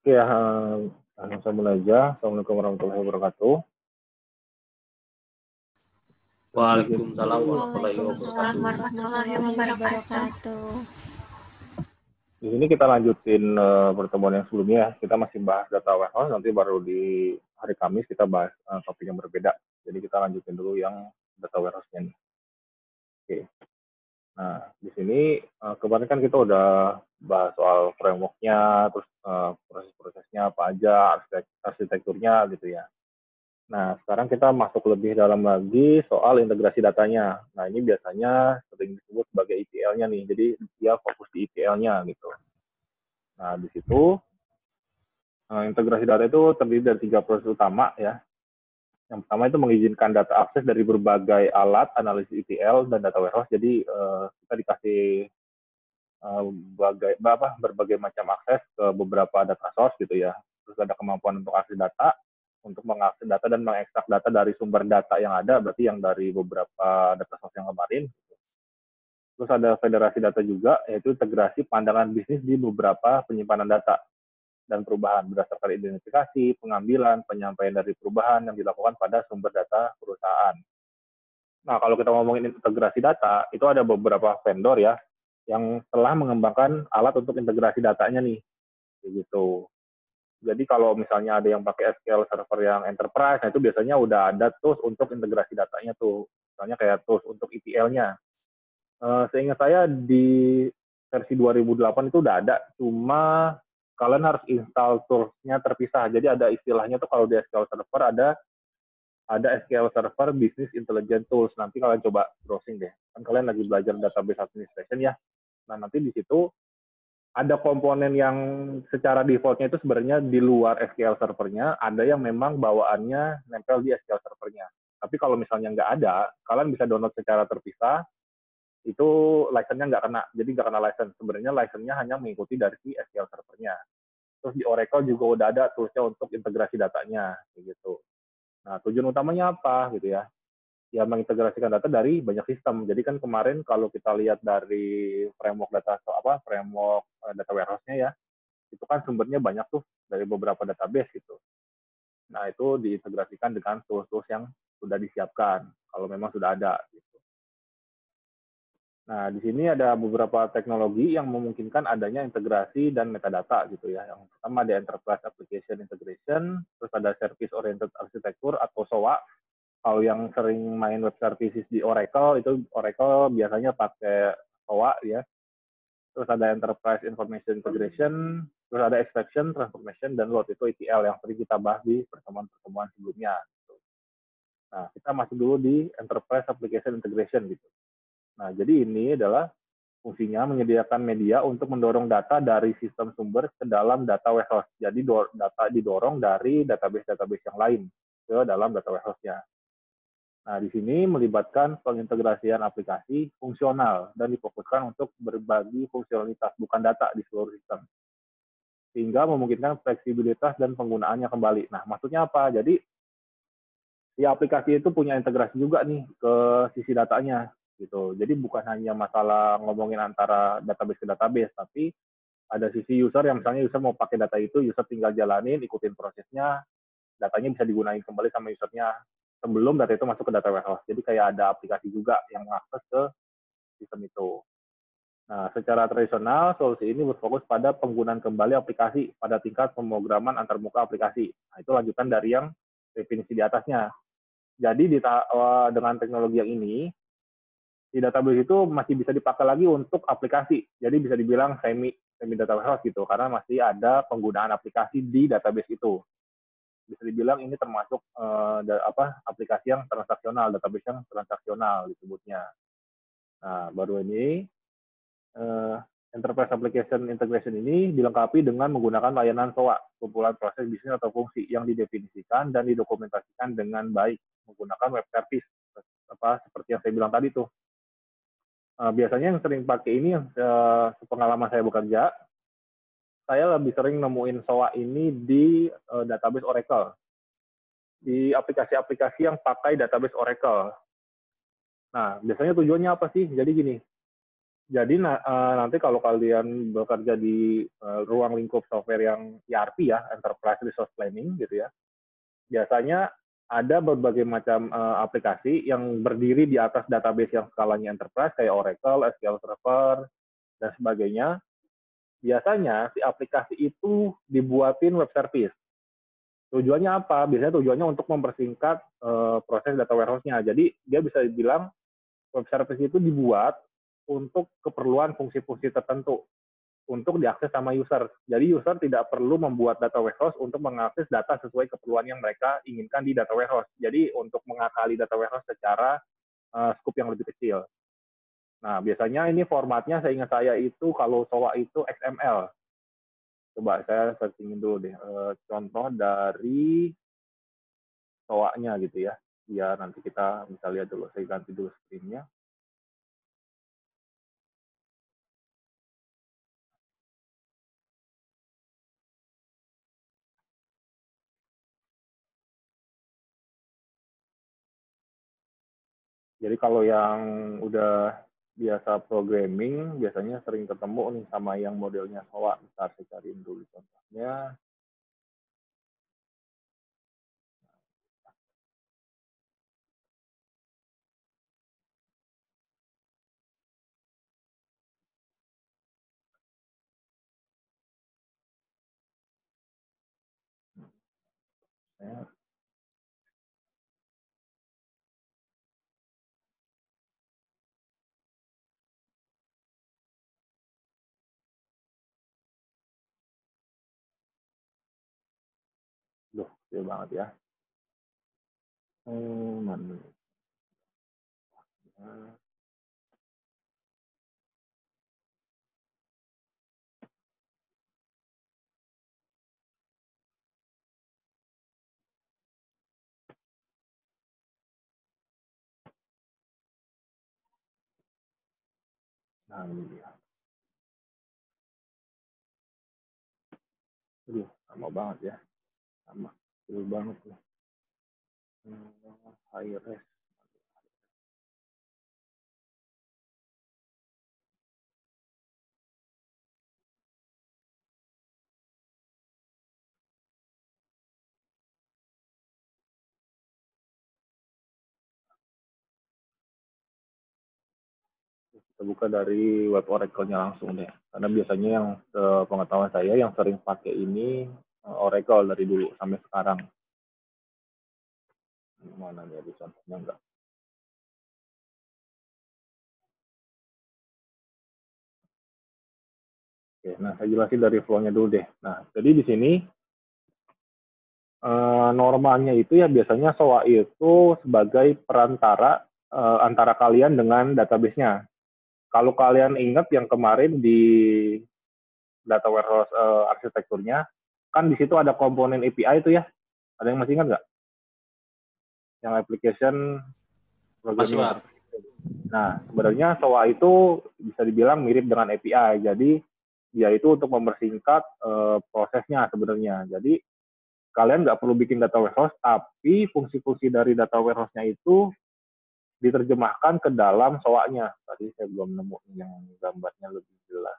Oke, ya, langsung saya mulai aja. Assalamualaikum warahmatullahi wabarakatuh. Waalaikumsalam warahmatullahi wabarakatuh. Di sini kita lanjutin eh, pertemuan yang sebelumnya. ya. Kita masih bahas data warehouse, nanti baru di hari Kamis kita bahas eh, topik yang berbeda. Jadi kita lanjutin dulu yang data warehouse-nya. Oke. Nah, di sini eh, kemarin kan kita udah bahas soal framework-nya, terus eh, proses-prosesnya apa aja, arsitek- arsitekturnya gitu ya. Nah, sekarang kita masuk lebih dalam lagi soal integrasi datanya. Nah, ini biasanya sering disebut sebagai ETL-nya nih. Jadi, dia fokus di ETL-nya gitu. Nah, di situ eh, integrasi data itu terdiri dari tiga proses utama ya. Yang pertama itu mengizinkan data akses dari berbagai alat analisis ETL dan data warehouse. Jadi, eh, kita dikasih eh, berbagai, apa, berbagai macam akses ke beberapa data source gitu ya. Terus ada kemampuan untuk akses data, untuk mengakses data dan mengekstrak data dari sumber data yang ada, berarti yang dari beberapa data source yang kemarin. Terus ada federasi data juga, yaitu integrasi pandangan bisnis di beberapa penyimpanan data dan perubahan berdasarkan identifikasi, pengambilan, penyampaian dari perubahan yang dilakukan pada sumber data perusahaan. Nah, kalau kita ngomongin integrasi data, itu ada beberapa vendor ya yang telah mengembangkan alat untuk integrasi datanya nih. Kayak gitu. Jadi kalau misalnya ada yang pakai SQL Server yang enterprise, nah itu biasanya udah ada tools untuk integrasi datanya tuh. Misalnya kayak tools untuk ETL-nya. Eh, seingat saya di versi 2008 itu udah ada, cuma kalian harus install tools-nya terpisah. Jadi ada istilahnya tuh kalau di SQL Server ada ada SQL Server Business Intelligence Tools. Nanti kalian coba browsing deh. Kan kalian lagi belajar database administration ya. Nah, nanti di situ ada komponen yang secara defaultnya itu sebenarnya di luar SQL servernya, ada yang memang bawaannya nempel di SQL servernya. Tapi kalau misalnya nggak ada, kalian bisa download secara terpisah, itu license-nya nggak kena. Jadi nggak kena license. Sebenarnya license-nya hanya mengikuti dari si SQL servernya. Terus di Oracle juga udah ada tools-nya untuk integrasi datanya, gitu. Nah, tujuan utamanya apa gitu ya? ya mengintegrasikan data dari banyak sistem. Jadi kan kemarin kalau kita lihat dari framework data apa framework eh, data warehouse-nya ya, itu kan sumbernya banyak tuh dari beberapa database gitu. Nah, itu diintegrasikan dengan tools-tools yang sudah disiapkan kalau memang sudah ada gitu. Nah, di sini ada beberapa teknologi yang memungkinkan adanya integrasi dan metadata gitu ya. Yang pertama ada Enterprise Application Integration, terus ada Service Oriented Architecture atau SOA, kalau yang sering main web services di Oracle itu Oracle biasanya pakai SOA ya. Terus ada Enterprise Information Integration, terus ada Extraction, Transformation, dan Load itu ETL yang sering kita bahas di pertemuan-pertemuan sebelumnya. gitu. Nah, kita masuk dulu di Enterprise Application Integration gitu. Nah, jadi ini adalah fungsinya menyediakan media untuk mendorong data dari sistem sumber ke dalam data warehouse. Jadi data didorong dari database-database yang lain ke dalam data warehouse-nya. Nah, di sini melibatkan pengintegrasian aplikasi fungsional dan difokuskan untuk berbagi fungsionalitas, bukan data di seluruh sistem. Sehingga memungkinkan fleksibilitas dan penggunaannya kembali. Nah, maksudnya apa? Jadi, si aplikasi itu punya integrasi juga nih ke sisi datanya. Gitu. Jadi bukan hanya masalah ngomongin antara database ke database, tapi ada sisi user yang misalnya user mau pakai data itu, user tinggal jalanin, ikutin prosesnya, datanya bisa digunakan kembali sama usernya sebelum data itu masuk ke data warehouse. Jadi kayak ada aplikasi juga yang mengakses ke sistem itu. Nah, secara tradisional, solusi ini berfokus pada penggunaan kembali aplikasi pada tingkat pemrograman antarmuka aplikasi. Nah, itu lanjutan dari yang definisi di atasnya. Jadi di dengan teknologi yang ini, di database itu masih bisa dipakai lagi untuk aplikasi. Jadi bisa dibilang semi semi data warehouse gitu, karena masih ada penggunaan aplikasi di database itu bisa dibilang ini termasuk da, apa aplikasi yang transaksional, database yang transaksional disebutnya. Nah, baru ini uh, Enterprise Application Integration ini dilengkapi dengan menggunakan layanan SOA, kumpulan proses bisnis atau fungsi yang didefinisikan dan didokumentasikan dengan baik menggunakan web service apa seperti yang saya bilang tadi tuh. Uh, biasanya yang sering pakai ini uh, pengalaman saya bekerja saya lebih sering nemuin SOA ini di uh, database Oracle. Di aplikasi-aplikasi yang pakai database Oracle. Nah, biasanya tujuannya apa sih? Jadi gini, jadi nanti kalau kalian bekerja di ruang lingkup software yang ERP ya, Enterprise Resource Planning gitu ya, biasanya ada berbagai macam uh, aplikasi yang berdiri di atas database yang skalanya enterprise kayak Oracle, SQL Server, dan sebagainya. Biasanya si aplikasi itu dibuatin web service. Tujuannya apa? Biasanya tujuannya untuk mempersingkat uh, proses data warehouse-nya. Jadi dia bisa dibilang web service itu dibuat untuk keperluan fungsi-fungsi tertentu untuk diakses sama user. Jadi user tidak perlu membuat data warehouse untuk mengakses data sesuai keperluan yang mereka inginkan di data warehouse. Jadi untuk mengakali data warehouse secara uh, scope yang lebih kecil. Nah, biasanya ini formatnya saya ingat saya itu kalau SOA itu XML. Coba saya searchingin dulu deh. Uh, contoh dari SOA-nya gitu ya. Biar nanti kita bisa lihat dulu. Saya ganti dulu screen-nya. Jadi kalau yang udah biasa programming, biasanya sering ketemu nih sama yang modelnya SOA. Bentar saya cariin dulu contohnya. Ya, kecil banget ya. Hmm, mana? Nah, ini dia. Aduh, lama banget ya sama kecil banget ya hmm, high res kita buka dari web Oracle-nya langsung deh. Karena biasanya yang pengetahuan saya yang sering pakai ini eh, Oracle dari dulu sampai sekarang mana ada contohnya enggak Oke, nah saya jelasin dari flow-nya dulu deh. Nah, jadi di sini eh, normalnya itu ya biasanya SOA itu sebagai perantara eh, antara kalian dengan database-nya. Kalau kalian ingat yang kemarin di data warehouse eh, arsitekturnya, kan di situ ada komponen API itu ya. Ada yang masih ingat nggak? yang application programming. Nah, sebenarnya SOA itu bisa dibilang mirip dengan API. Jadi dia itu untuk mempersingkat uh, prosesnya sebenarnya. Jadi kalian nggak perlu bikin data warehouse, tapi fungsi-fungsi dari data warehouse-nya itu diterjemahkan ke dalam SOA-nya. Tadi saya belum nemu yang gambarnya lebih jelas.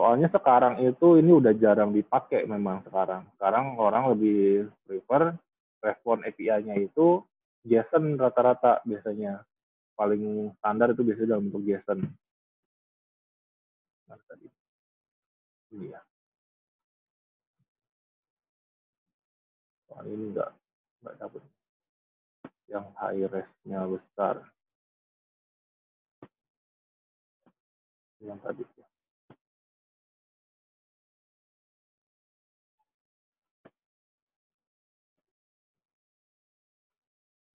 Soalnya sekarang itu ini udah jarang dipakai memang sekarang. Sekarang orang lebih prefer respon API-nya itu JSON rata-rata biasanya. Paling standar itu biasanya dalam bentuk JSON. Nah, tadi. Ya. Soal ini enggak enggak dapat yang high res-nya besar. Yang tadi.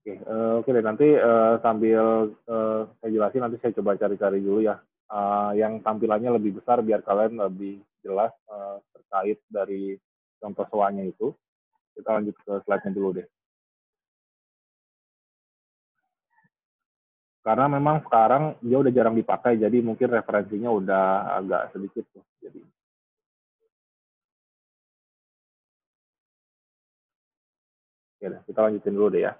Oke, uh, oke deh nanti uh, sambil uh, saya jelasin nanti saya coba cari-cari dulu ya uh, yang tampilannya lebih besar biar kalian lebih jelas uh, terkait dari contoh soalnya itu. Kita lanjut ke slide-nya dulu deh. Karena memang sekarang dia udah jarang dipakai, jadi mungkin referensinya udah agak sedikit tuh. Jadi Oke, kita lanjutin dulu deh ya.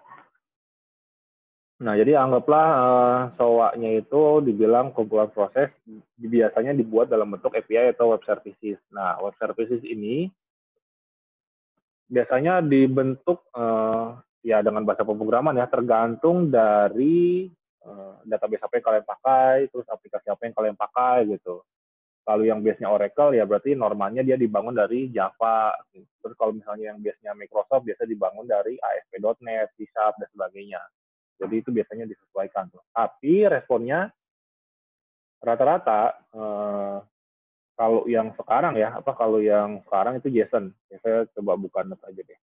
Nah, jadi anggaplah uh, SOA-nya itu dibilang kumpulan proses biasanya dibuat dalam bentuk API atau web services. Nah, web services ini biasanya dibentuk uh, ya dengan bahasa pemrograman ya, tergantung dari uh, database apa yang kalian pakai, terus aplikasi apa yang kalian pakai gitu. Kalau yang biasanya Oracle ya berarti normalnya dia dibangun dari Java. Terus kalau misalnya yang biasanya Microsoft biasa dibangun dari ASP.NET, C Sharp dan sebagainya. Jadi itu biasanya disesuaikan. Tapi responnya rata-rata eh, kalau yang sekarang ya, apa kalau yang sekarang itu JSON. Ya, saya coba buka note aja deh.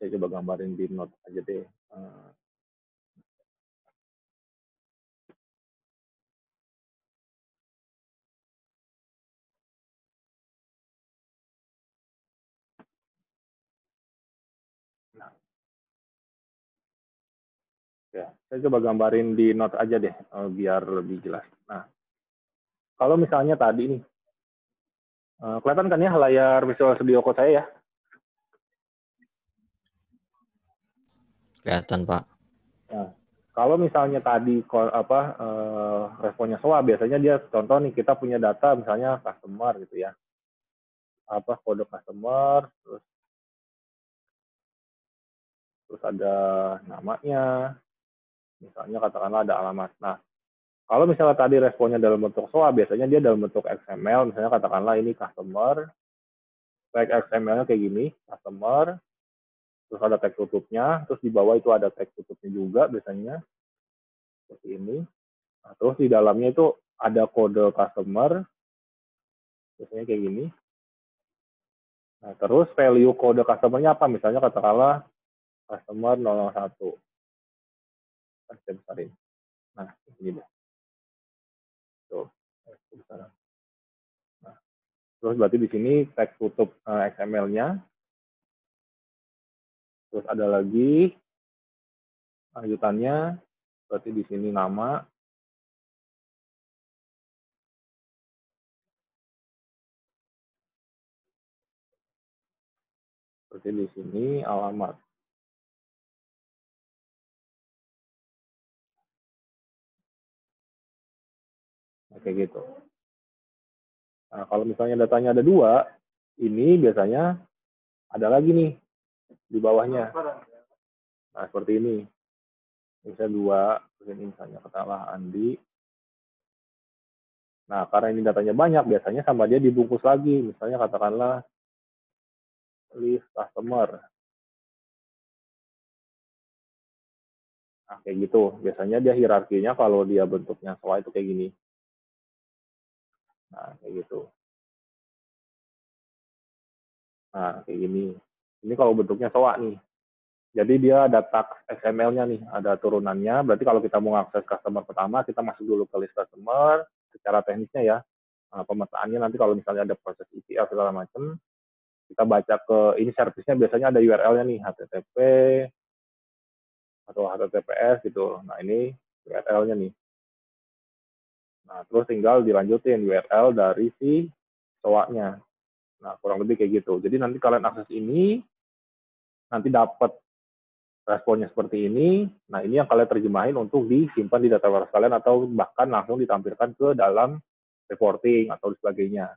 Saya coba gambarin di note aja deh. Eh, Ya, saya coba gambarin di note aja deh, uh, biar lebih jelas. Nah, kalau misalnya tadi nih, uh, kelihatan kan ya layar Visual Studio Code saya ya? Kelihatan, Pak. Nah, kalau misalnya tadi apa uh, responnya SOA, biasanya dia contoh nih kita punya data misalnya customer gitu ya. Apa kode customer, terus terus ada namanya, Misalnya katakanlah ada alamat. Nah, kalau misalnya tadi responnya dalam bentuk SOA, biasanya dia dalam bentuk XML. Misalnya katakanlah ini customer, tag XML-nya kayak gini, customer, terus ada tag tutupnya, terus di bawah itu ada tag tutupnya juga biasanya, seperti ini. Nah, terus di dalamnya itu ada kode customer, biasanya kayak gini. Nah, terus value kode customer-nya apa? Misalnya katakanlah customer 001 saya besarin. Nah, ini deh. Tuh. Nah, terus berarti di sini tag tutup eh, XML-nya. Terus ada lagi lanjutannya, berarti di sini nama. Berarti di sini alamat. Kayak gitu. Nah, kalau misalnya datanya ada dua, ini biasanya ada lagi nih di bawahnya. Nah, seperti ini. Misalnya dua, ini misalnya katakanlah Andi. Nah, karena ini datanya banyak, biasanya sama dia dibungkus lagi. Misalnya katakanlah list customer. Nah, kayak gitu. Biasanya dia hierarkinya kalau dia bentuknya SOA itu kayak gini. Nah, kayak gitu. Nah, kayak gini. Ini kalau bentuknya SOA nih. Jadi dia ada tag XML-nya nih, ada turunannya. Berarti kalau kita mau akses customer pertama, kita masuk dulu ke list customer. Secara teknisnya ya, nah, pemetaannya nanti kalau misalnya ada proses ETL segala macam, kita baca ke ini service-nya biasanya ada URL-nya nih, HTTP atau HTTPS gitu. Nah ini URL-nya nih. Nah, terus tinggal dilanjutin URL dari si SOA-nya. Nah, kurang lebih kayak gitu. Jadi nanti kalian akses ini, nanti dapat responnya seperti ini. Nah, ini yang kalian terjemahin untuk disimpan di data warehouse kalian atau bahkan langsung ditampilkan ke dalam reporting atau sebagainya.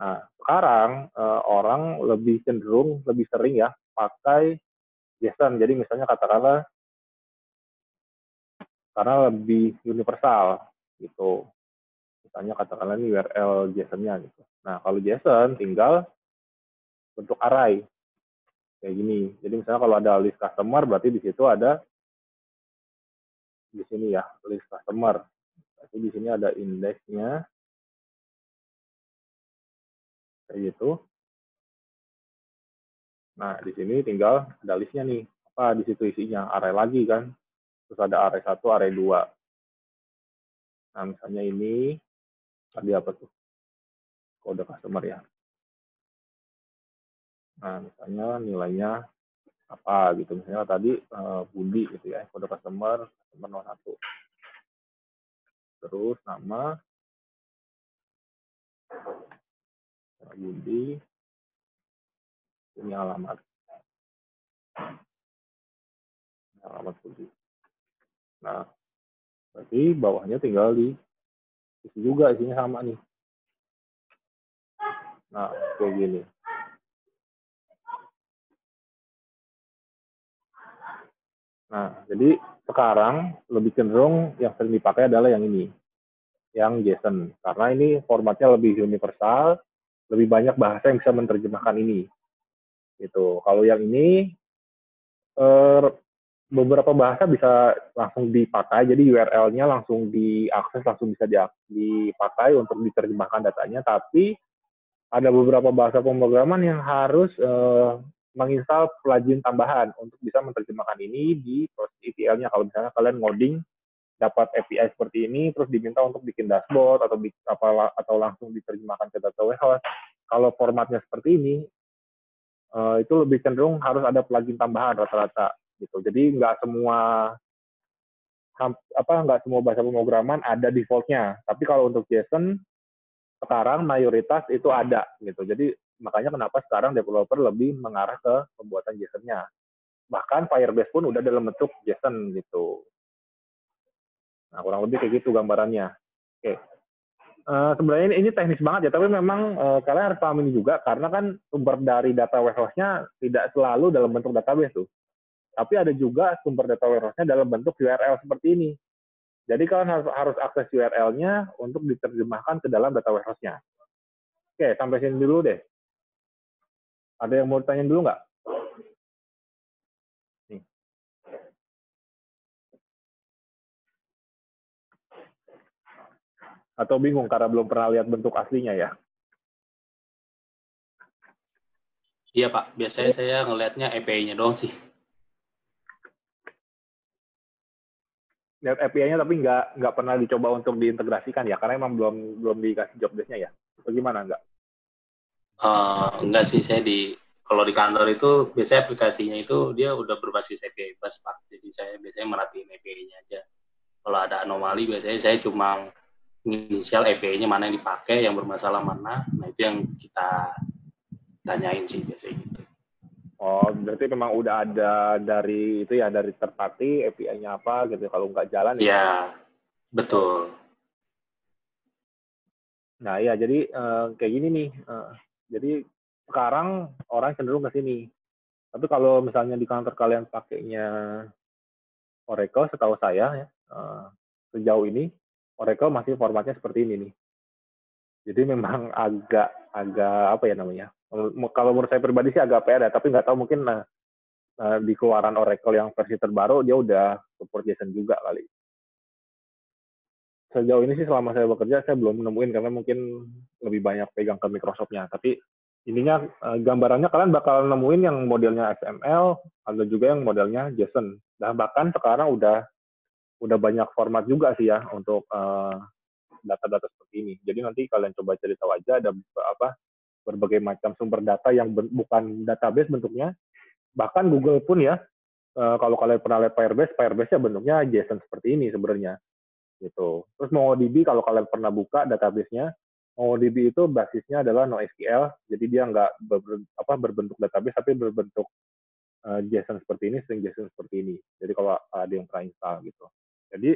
Nah, sekarang eh, orang lebih cenderung, lebih sering ya pakai JSON. Jadi misalnya katakanlah karena lebih universal gitu. Misalnya katakanlah ini URL JSON-nya gitu. Nah, kalau JSON tinggal bentuk array kayak gini. Jadi misalnya kalau ada list customer berarti di situ ada di sini ya list customer. Berarti di sini ada indeksnya kayak gitu. Nah, di sini tinggal ada listnya nih. Apa di situ isinya? Array lagi kan. Terus ada array 1, array 2. Nah, misalnya ini tadi apa tuh? Kode customer ya. Nah, misalnya nilainya apa gitu. Misalnya tadi uh, Budi gitu ya, kode customer customer 01. Terus nama Budi ini alamat. alamat kunci. Nah, berarti bawahnya tinggal di isi juga isinya sama nih. Nah, kayak gini. Nah, jadi sekarang lebih cenderung yang sering dipakai adalah yang ini, yang JSON. Karena ini formatnya lebih universal, lebih banyak bahasa yang bisa menerjemahkan ini. Gitu. Kalau yang ini, eh, beberapa bahasa bisa langsung dipakai, jadi URL-nya langsung diakses, langsung bisa dipakai untuk diterjemahkan datanya, tapi ada beberapa bahasa pemrograman yang harus uh, menginstal plugin tambahan untuk bisa menerjemahkan ini di proses ETL-nya. Kalau misalnya kalian ngoding dapat API seperti ini, terus diminta untuk bikin dashboard atau apa atau langsung diterjemahkan ke data warehouse. Kalau formatnya seperti ini, uh, itu lebih cenderung harus ada plugin tambahan rata-rata gitu. Jadi nggak semua apa nggak semua bahasa pemrograman ada defaultnya. Tapi kalau untuk JSON sekarang mayoritas itu ada gitu. Jadi makanya kenapa sekarang developer lebih mengarah ke pembuatan JSON-nya. Bahkan Firebase pun udah dalam bentuk JSON gitu. Nah, kurang lebih kayak gitu gambarannya. Oke. Uh, sebenarnya ini, ini teknis banget ya, tapi memang uh, kalian harus paham juga karena kan sumber dari data warehouse-nya tidak selalu dalam bentuk database tuh. Tapi ada juga sumber data warehouse-nya dalam bentuk URL seperti ini. Jadi kalian harus, harus akses URL-nya untuk diterjemahkan ke dalam data warehouse-nya. Oke, sampai sini dulu deh. Ada yang mau tanya dulu nggak? Atau bingung karena belum pernah lihat bentuk aslinya ya? Iya Pak, biasanya saya ngelihatnya API-nya doang sih. Lihat API-nya tapi nggak nggak pernah dicoba untuk diintegrasikan ya karena emang belum belum dikasih job desk-nya ya. Bagaimana nggak? Uh, enggak sih saya di kalau di kantor itu biasanya aplikasinya itu dia udah berbasis API bus pak. Jadi saya biasanya merhatiin API-nya aja. Kalau ada anomali biasanya saya cuma inisial API-nya mana yang dipakai yang bermasalah mana. Nah itu yang kita tanyain sih biasanya Oh, berarti memang udah ada dari itu ya dari terpati API-nya apa gitu. Kalau nggak jalan ya. Iya, betul. Nah, ya jadi uh, kayak gini nih. Uh, jadi sekarang orang cenderung ke sini. Tapi kalau misalnya di kantor kalian pakainya Oracle, setahu saya ya, uh, sejauh ini Oracle masih formatnya seperti ini nih. Jadi memang agak agak apa ya namanya? Kalau menurut saya pribadi sih agak PR ya, tapi nggak tahu mungkin nah, nah, di keluaran Oracle yang versi terbaru dia udah support JSON juga kali. Sejauh ini sih selama saya bekerja saya belum nemuin karena mungkin lebih banyak pegang ke Microsoft-nya. Tapi ininya eh, gambarannya kalian bakal nemuin yang modelnya XML, ada juga yang modelnya JSON. Dan bahkan sekarang udah udah banyak format juga sih ya untuk uh, data-data seperti ini. Jadi nanti kalian coba cari tahu aja ada apa berbagai macam sumber data yang bukan database bentuknya. Bahkan Google pun ya, uh, kalau kalian pernah lihat Firebase, Firebase-nya bentuknya JSON seperti ini sebenarnya. Gitu. Terus MongoDB kalau kalian pernah buka database-nya, MongoDB itu basisnya adalah NoSQL, jadi dia nggak ber, apa, berbentuk database, tapi berbentuk uh, JSON seperti ini, string JSON seperti ini. Jadi kalau ada yang pernah install gitu. Jadi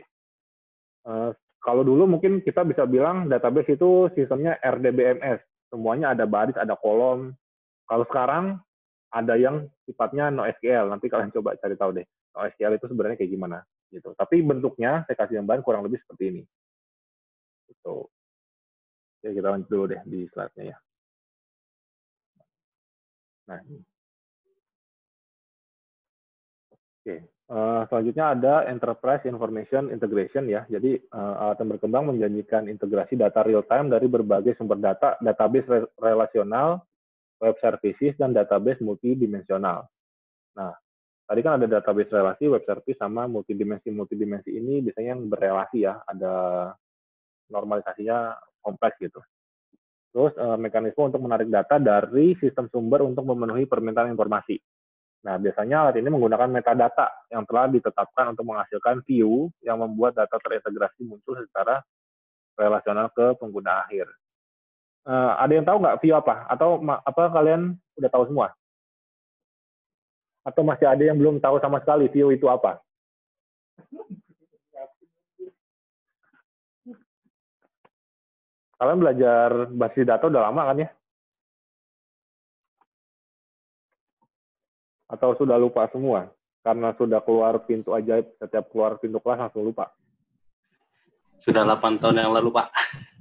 uh, kalau dulu mungkin kita bisa bilang database itu sistemnya RDBMS, semuanya ada baris, ada kolom. Kalau sekarang ada yang sifatnya NoSQL. Nanti kalian coba cari tahu deh. NoSQL itu sebenarnya kayak gimana gitu. Tapi bentuknya saya kasih gambaran kurang lebih seperti ini. Gitu. Oke, kita lanjut dulu deh di slide-nya ya. Nah, ini. Oke, uh, selanjutnya ada Enterprise Information Integration ya. Jadi uh, alat yang berkembang menjanjikan integrasi data real time dari berbagai sumber data, database re relasional, web services, dan database multidimensional. Nah, tadi kan ada database relasi, web service, sama multidimensi-multidimensi ini biasanya yang berrelasi ya, ada normalisasinya kompleks gitu. Terus uh, mekanisme untuk menarik data dari sistem sumber untuk memenuhi permintaan informasi. Nah, biasanya alat ini menggunakan metadata yang telah ditetapkan untuk menghasilkan view yang membuat data terintegrasi muncul secara relasional ke pengguna akhir. Uh, ada yang tahu nggak view apa? Atau apa kalian udah tahu semua? Atau masih ada yang belum tahu sama sekali view itu apa? Kalian belajar basis data udah lama kan ya? Atau sudah lupa semua? Karena sudah keluar pintu ajaib, setiap keluar pintu kelas langsung lupa. Sudah 8 tahun yang lalu, Pak.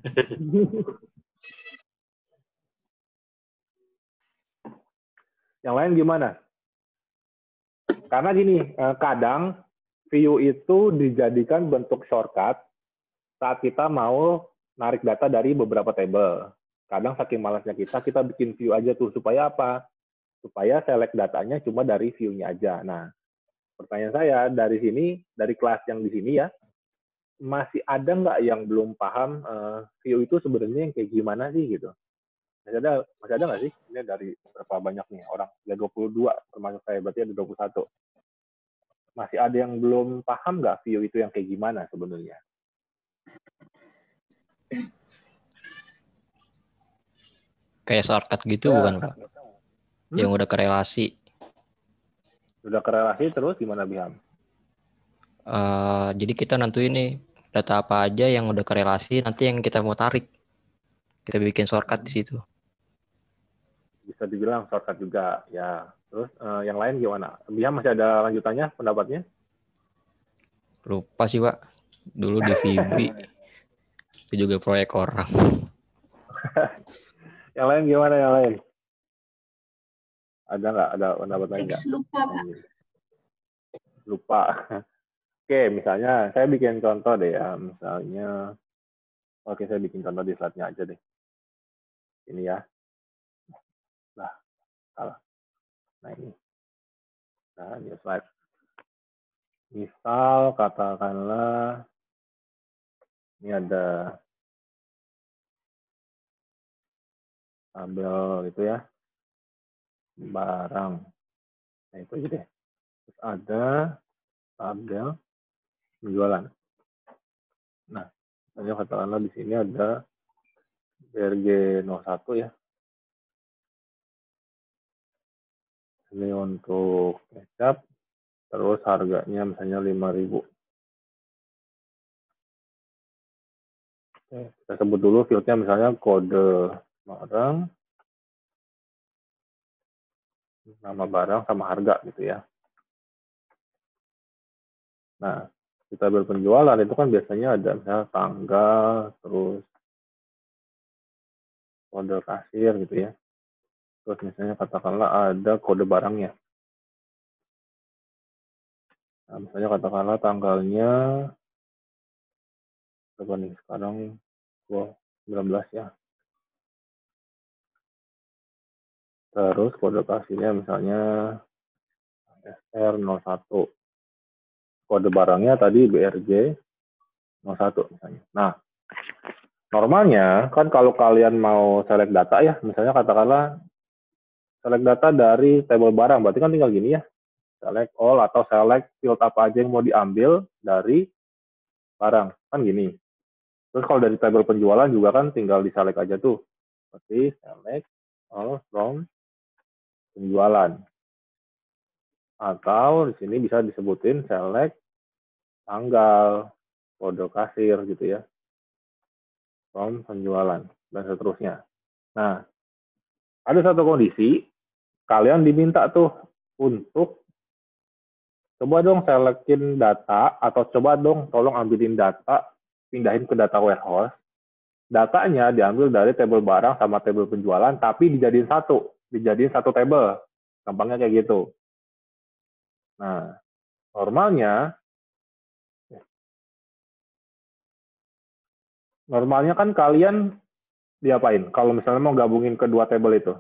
yang lain gimana? Karena gini, eh, kadang view itu dijadikan bentuk shortcut saat kita mau narik data dari beberapa table. Kadang saking malasnya kita, kita bikin view aja tuh. Supaya apa? Supaya select datanya cuma dari view-nya aja. Nah, pertanyaan saya dari sini, dari kelas yang di sini ya, masih ada nggak yang belum paham uh, view itu sebenarnya yang kayak gimana sih gitu? Masih ada, masih ada nggak sih? Ini dari berapa banyak nih orang? Ya 22, termasuk saya, berarti ada 21. Masih ada yang belum paham nggak view itu yang kayak gimana sebenarnya? Kayak shortcut gitu ya. bukan Pak? Hmm? Yang udah kerelasi. Udah kerelasi terus gimana Biham? Uh, jadi kita nentuin nih data apa aja yang udah kerelasi nanti yang kita mau tarik. Kita bikin shortcut di situ. Bisa dibilang shortcut juga ya. Terus uh, yang lain gimana? Biham masih ada lanjutannya pendapatnya? Lupa sih Pak. Dulu di Vibi. itu juga proyek orang. yang lain gimana yang lain? Ada nggak ada pendapat lain nggak? Lupa, Pak. Lupa. Oke, misalnya saya bikin contoh deh ya. Misalnya, oke saya bikin contoh di slide-nya aja deh. Ini ya. Nah, salah. Nah ini. Nah, ini slide. Misal katakanlah ini ada tabel gitu ya barang. Nah itu aja deh. Terus ada tabel penjualan. Nah misalnya katakanlah di sini ada BRG 01 ya. Ini untuk kecap terus harganya misalnya 5000 Oke, kita sebut dulu fieldnya misalnya kode barang, nama barang sama harga gitu ya. Nah, kita berpenjualan itu kan biasanya ada misalnya tanggal, terus kode kasir gitu ya. Terus misalnya katakanlah ada kode barangnya. Nah, misalnya katakanlah tanggalnya berapa nih sekarang 19 ya terus kode kasihnya misalnya SR01 kode barangnya tadi BRJ 01 misalnya. Nah normalnya kan kalau kalian mau select data ya misalnya katakanlah select data dari table barang berarti kan tinggal gini ya. Select all atau select field apa aja yang mau diambil dari barang. Kan gini. Terus kalau dari tabel penjualan juga kan tinggal di select aja tuh. Seperti select all from penjualan. Atau di sini bisa disebutin select tanggal, kode kasir gitu ya. From penjualan dan seterusnya. Nah, ada satu kondisi kalian diminta tuh untuk coba dong selekin data atau coba dong tolong ambilin data pindahin ke data warehouse, datanya diambil dari table barang sama table penjualan, tapi dijadiin satu, dijadiin satu table. Gampangnya kayak gitu. Nah, normalnya, normalnya kan kalian diapain? Kalau misalnya mau gabungin kedua table itu,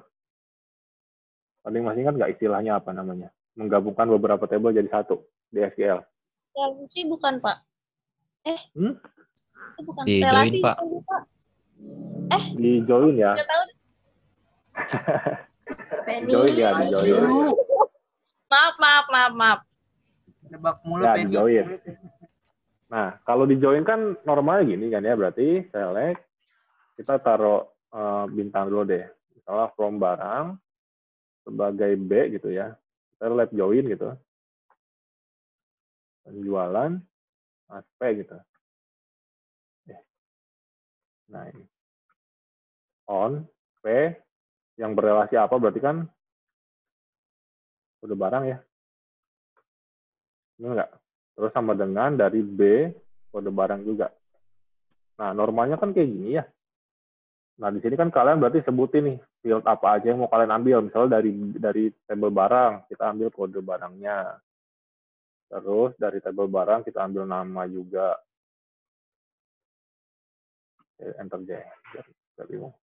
masing-masing kan nggak istilahnya apa namanya? Menggabungkan beberapa table jadi satu di SQL. Ya, sih bukan, Pak. Eh, hmm? itu bukan di relasi join, Pak. Eh, di join ya. join ya, di join. Maaf, maaf, maaf, maaf. Nebak mulu ya, di join. Nah, kalau di join kan normalnya gini kan ya, berarti select kita taruh uh, bintang dulu deh. Misalnya from barang sebagai B gitu ya. Kita let join gitu. Penjualan, aspek gitu. Nah ini. On, P, yang berrelasi apa berarti kan udah barang ya. Ini enggak. Terus sama dengan dari B, kode barang juga. Nah, normalnya kan kayak gini ya. Nah, di sini kan kalian berarti sebutin nih field apa aja yang mau kalian ambil. Misalnya dari dari table barang, kita ambil kode barangnya. Terus dari table barang kita ambil nama juga. Enter J.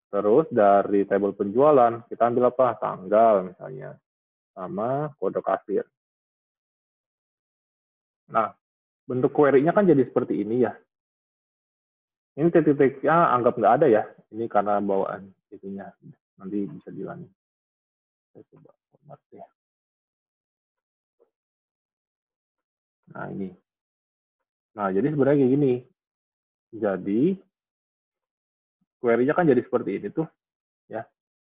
Terus dari table penjualan, kita ambil apa? Tanggal misalnya. Sama kode kasir. Nah, bentuk query-nya kan jadi seperti ini ya. Ini titik-titiknya anggap nggak ada ya. Ini karena bawaan itunya. Nanti bisa dilangi. Saya coba format ya. Nah, ini. Nah, jadi sebenarnya kayak gini. Jadi, query-nya kan jadi seperti ini tuh. ya.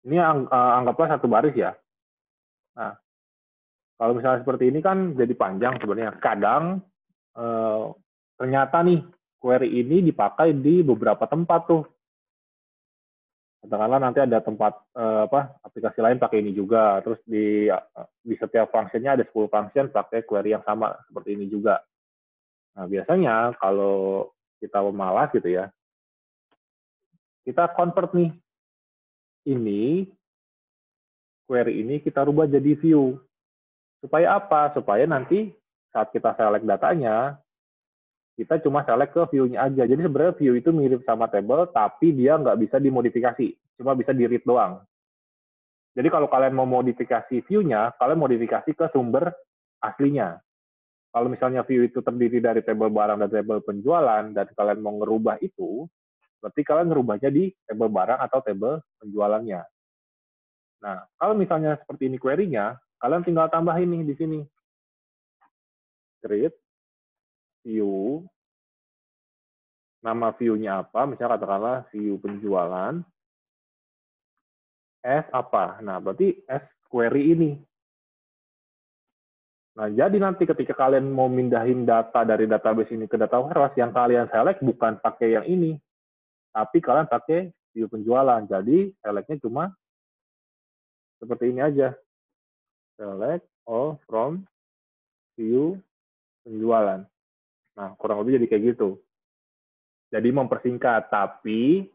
Ini ang anggaplah satu baris ya. Nah, kalau misalnya seperti ini kan jadi panjang sebenarnya. Kadang eh, ternyata nih query ini dipakai di beberapa tempat tuh. Katakanlah nanti ada tempat eh, apa aplikasi lain pakai ini juga. Terus di di setiap functionnya ada 10 function pakai query yang sama seperti ini juga. Nah biasanya kalau kita malas gitu ya, kita convert nih ini query ini kita rubah jadi view. Supaya apa? Supaya nanti saat kita select datanya, kita cuma select ke view-nya aja. Jadi sebenarnya view itu mirip sama table, tapi dia nggak bisa dimodifikasi. Cuma bisa di-read doang. Jadi kalau kalian mau modifikasi view-nya, kalian modifikasi ke sumber aslinya. Kalau misalnya view itu terdiri dari table barang dan table penjualan, dan kalian mau ngerubah itu, berarti kalian ngerubahnya di table barang atau table penjualannya. Nah, kalau misalnya seperti ini query-nya, Kalian tinggal tambahin nih di sini. Create view. Nama view-nya apa? Misalnya katakanlah view penjualan. S apa? Nah, berarti S query ini. Nah, jadi nanti ketika kalian mau mindahin data dari database ini ke data warehouse, yang kalian select bukan pakai yang ini, tapi kalian pakai view penjualan. Jadi, selectnya cuma seperti ini aja select all from view penjualan. Nah, kurang lebih jadi kayak gitu. Jadi mempersingkat, tapi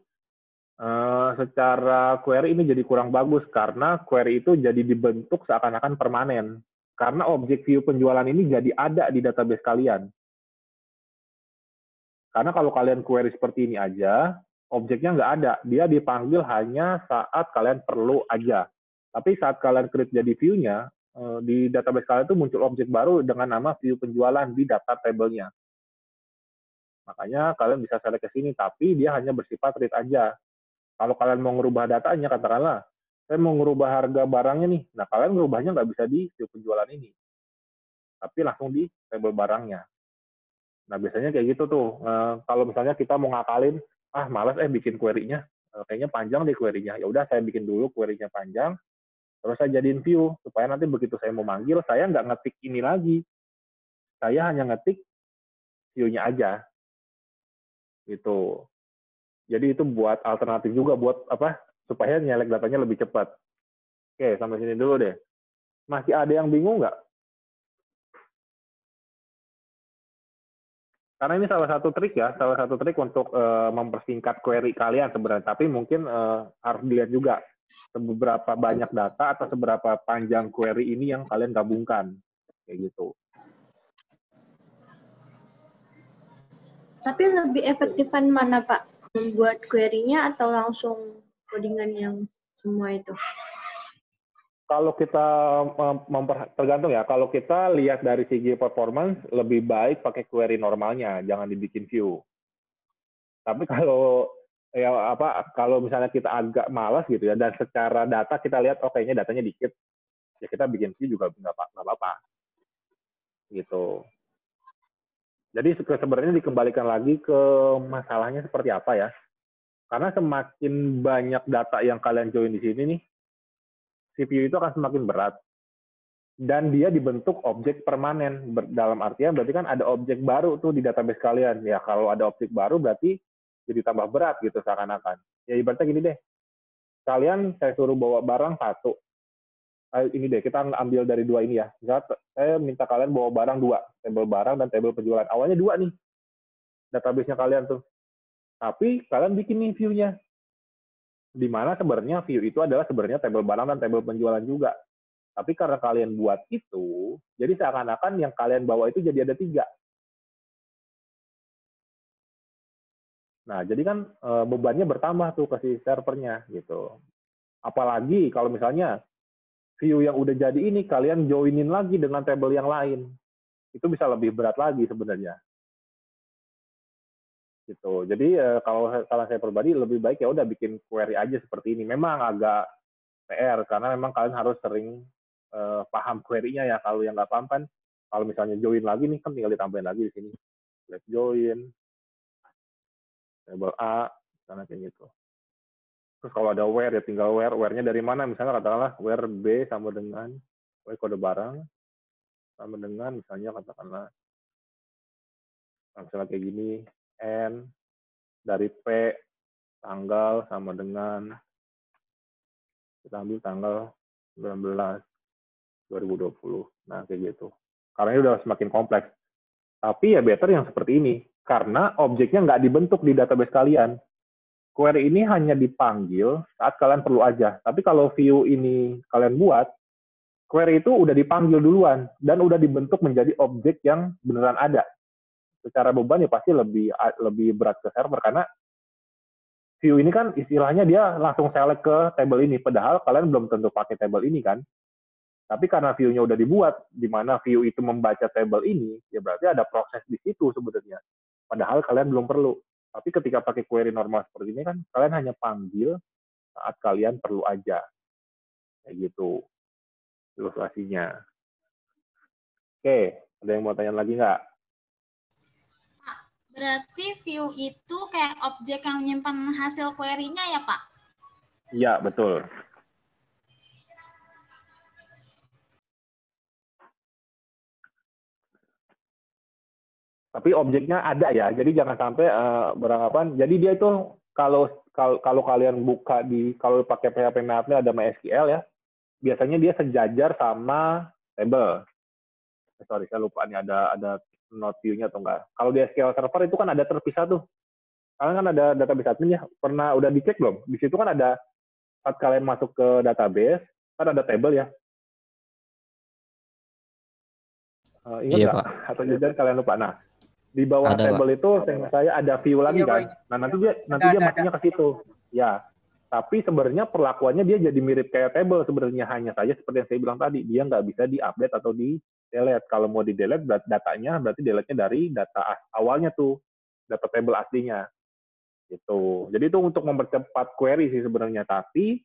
uh, secara query ini jadi kurang bagus karena query itu jadi dibentuk seakan-akan permanen. Karena objek view penjualan ini jadi ada di database kalian. Karena kalau kalian query seperti ini aja, objeknya nggak ada. Dia dipanggil hanya saat kalian perlu aja. Tapi saat kalian create jadi view-nya, eh, di database kalian itu muncul objek baru dengan nama view penjualan di data table-nya. Makanya kalian bisa select ke sini, tapi dia hanya bersifat read aja. Kalau kalian mau ngerubah datanya, katakanlah, saya mau ngerubah harga barangnya nih. Nah, kalian ngerubahnya nggak bisa di view penjualan ini. Tapi langsung di table barangnya. Nah, biasanya kayak gitu tuh. Eh, kalau misalnya kita mau ngakalin, ah malas eh bikin query-nya. Eh, kayaknya panjang deh query-nya. Ya udah saya bikin dulu query-nya panjang, Terus saya jadiin view, supaya nanti begitu saya mau manggil, saya nggak ngetik ini lagi. Saya hanya ngetik view-nya aja. Gitu. Jadi itu buat alternatif juga buat apa supaya nyelek datanya lebih cepat. Oke, sampai sini dulu deh. Masih ada yang bingung nggak? Karena ini salah satu trik ya, salah satu trik untuk uh, mempersingkat query kalian sebenarnya. Tapi mungkin uh, harus dilihat juga seberapa banyak data atau seberapa panjang query ini yang kalian gabungkan kayak gitu. Tapi lebih efektifan mana Pak? Membuat query-nya atau langsung codingan yang semua itu? Kalau kita memper, tergantung ya. Kalau kita lihat dari segi performance, lebih baik pakai query normalnya, jangan dibikin view. Tapi kalau ya apa kalau misalnya kita agak malas gitu ya dan secara data kita lihat oh kayaknya datanya dikit ya kita bikin view juga nggak apa-apa gitu jadi sebenarnya dikembalikan lagi ke masalahnya seperti apa ya karena semakin banyak data yang kalian join di sini nih CPU itu akan semakin berat. Dan dia dibentuk objek permanen. Dalam artian berarti kan ada objek baru tuh di database kalian. Ya kalau ada objek baru berarti jadi tambah berat gitu seakan-akan. Ya ibaratnya gini deh. Kalian saya suruh bawa barang satu. Ini deh kita ambil dari dua ini ya. Misalnya saya minta kalian bawa barang dua. Tabel barang dan tabel penjualan. Awalnya dua nih. Database-nya kalian tuh. Tapi kalian bikin nih view-nya di mana sebenarnya view itu adalah sebenarnya tabel barang dan tabel penjualan juga tapi karena kalian buat itu, jadi seakan-akan yang kalian bawa itu jadi ada tiga. Nah, jadi kan e, bebannya bertambah tuh ke si servernya gitu. Apalagi kalau misalnya view yang udah jadi ini kalian joinin lagi dengan table yang lain. Itu bisa lebih berat lagi sebenarnya. Gitu. Jadi e, kalau kalau saya pribadi lebih baik ya udah bikin query aja seperti ini. Memang agak PR karena memang kalian harus sering uh, paham query-nya ya. Kalau yang nggak paham kan, kalau misalnya join lagi nih kan tinggal ditambahin lagi di sini. Let join, label A, misalnya kayak gitu. Terus kalau ada where ya tinggal where, where-nya dari mana? Misalnya katakanlah where B sama dengan where kode barang sama dengan misalnya katakanlah misalnya kayak gini n dari P tanggal sama dengan kita ambil tanggal 19 2020. Nah, kayak gitu. Karena ini udah semakin kompleks. Tapi ya better yang seperti ini. Karena objeknya nggak dibentuk di database kalian. Query ini hanya dipanggil saat kalian perlu aja. Tapi kalau view ini kalian buat, query itu udah dipanggil duluan dan udah dibentuk menjadi objek yang beneran ada. Secara beban ya pasti lebih lebih berat ke server karena view ini kan istilahnya dia langsung select ke table ini. Padahal kalian belum tentu pakai table ini kan. Tapi karena view-nya udah dibuat, di mana view itu membaca table ini, ya berarti ada proses di situ sebenarnya. Padahal kalian belum perlu. Tapi ketika pakai query normal seperti ini kan, kalian hanya panggil saat kalian perlu aja. Kayak gitu ilustrasinya. Oke, ada yang mau tanya lagi nggak? Berarti view itu kayak objek yang menyimpan hasil query-nya ya, Pak? Iya, betul. tapi objeknya ada ya jadi jangan sampai uh, beranggapan jadi dia itu kalau kalau, kalau kalian buka di kalau pakai PHP Maple ada MySQL ya biasanya dia sejajar sama table eh, sorry saya lupa nih ada ada not view-nya atau enggak. Kalau di SQL Server itu kan ada terpisah tuh. Kalian kan ada database admin ya. Pernah udah dicek belum? Di situ kan ada saat kalian masuk ke database kan ada table ya. Uh, ingat nggak? Iya, atau jajan kalian lupa? Nah di bawah ada, table Pak. itu saya ada view lagi iya, kan. Nah, nanti dia nanti ada, dia matinya ke situ. Ya. Tapi sebenarnya perlakuannya dia jadi mirip kayak table sebenarnya. Hanya saja seperti yang saya bilang tadi, dia nggak bisa di-update atau di delete. Kalau mau di delete datanya berarti delete-nya dari data awalnya tuh, data table aslinya. Itu. Jadi itu untuk mempercepat query sih sebenarnya, tapi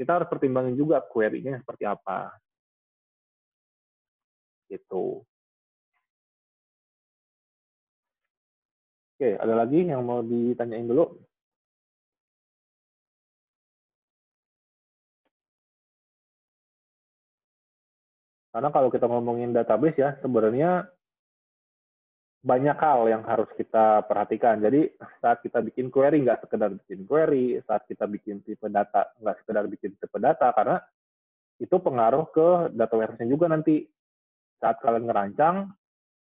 kita harus pertimbangin juga query-nya seperti apa. Gitu. Oke, ada lagi yang mau ditanyain dulu? Karena kalau kita ngomongin database ya, sebenarnya banyak hal yang harus kita perhatikan. Jadi saat kita bikin query, nggak sekedar bikin query, saat kita bikin tipe data, nggak sekedar bikin tipe data, karena itu pengaruh ke data warehouse-nya juga nanti. Saat kalian ngerancang,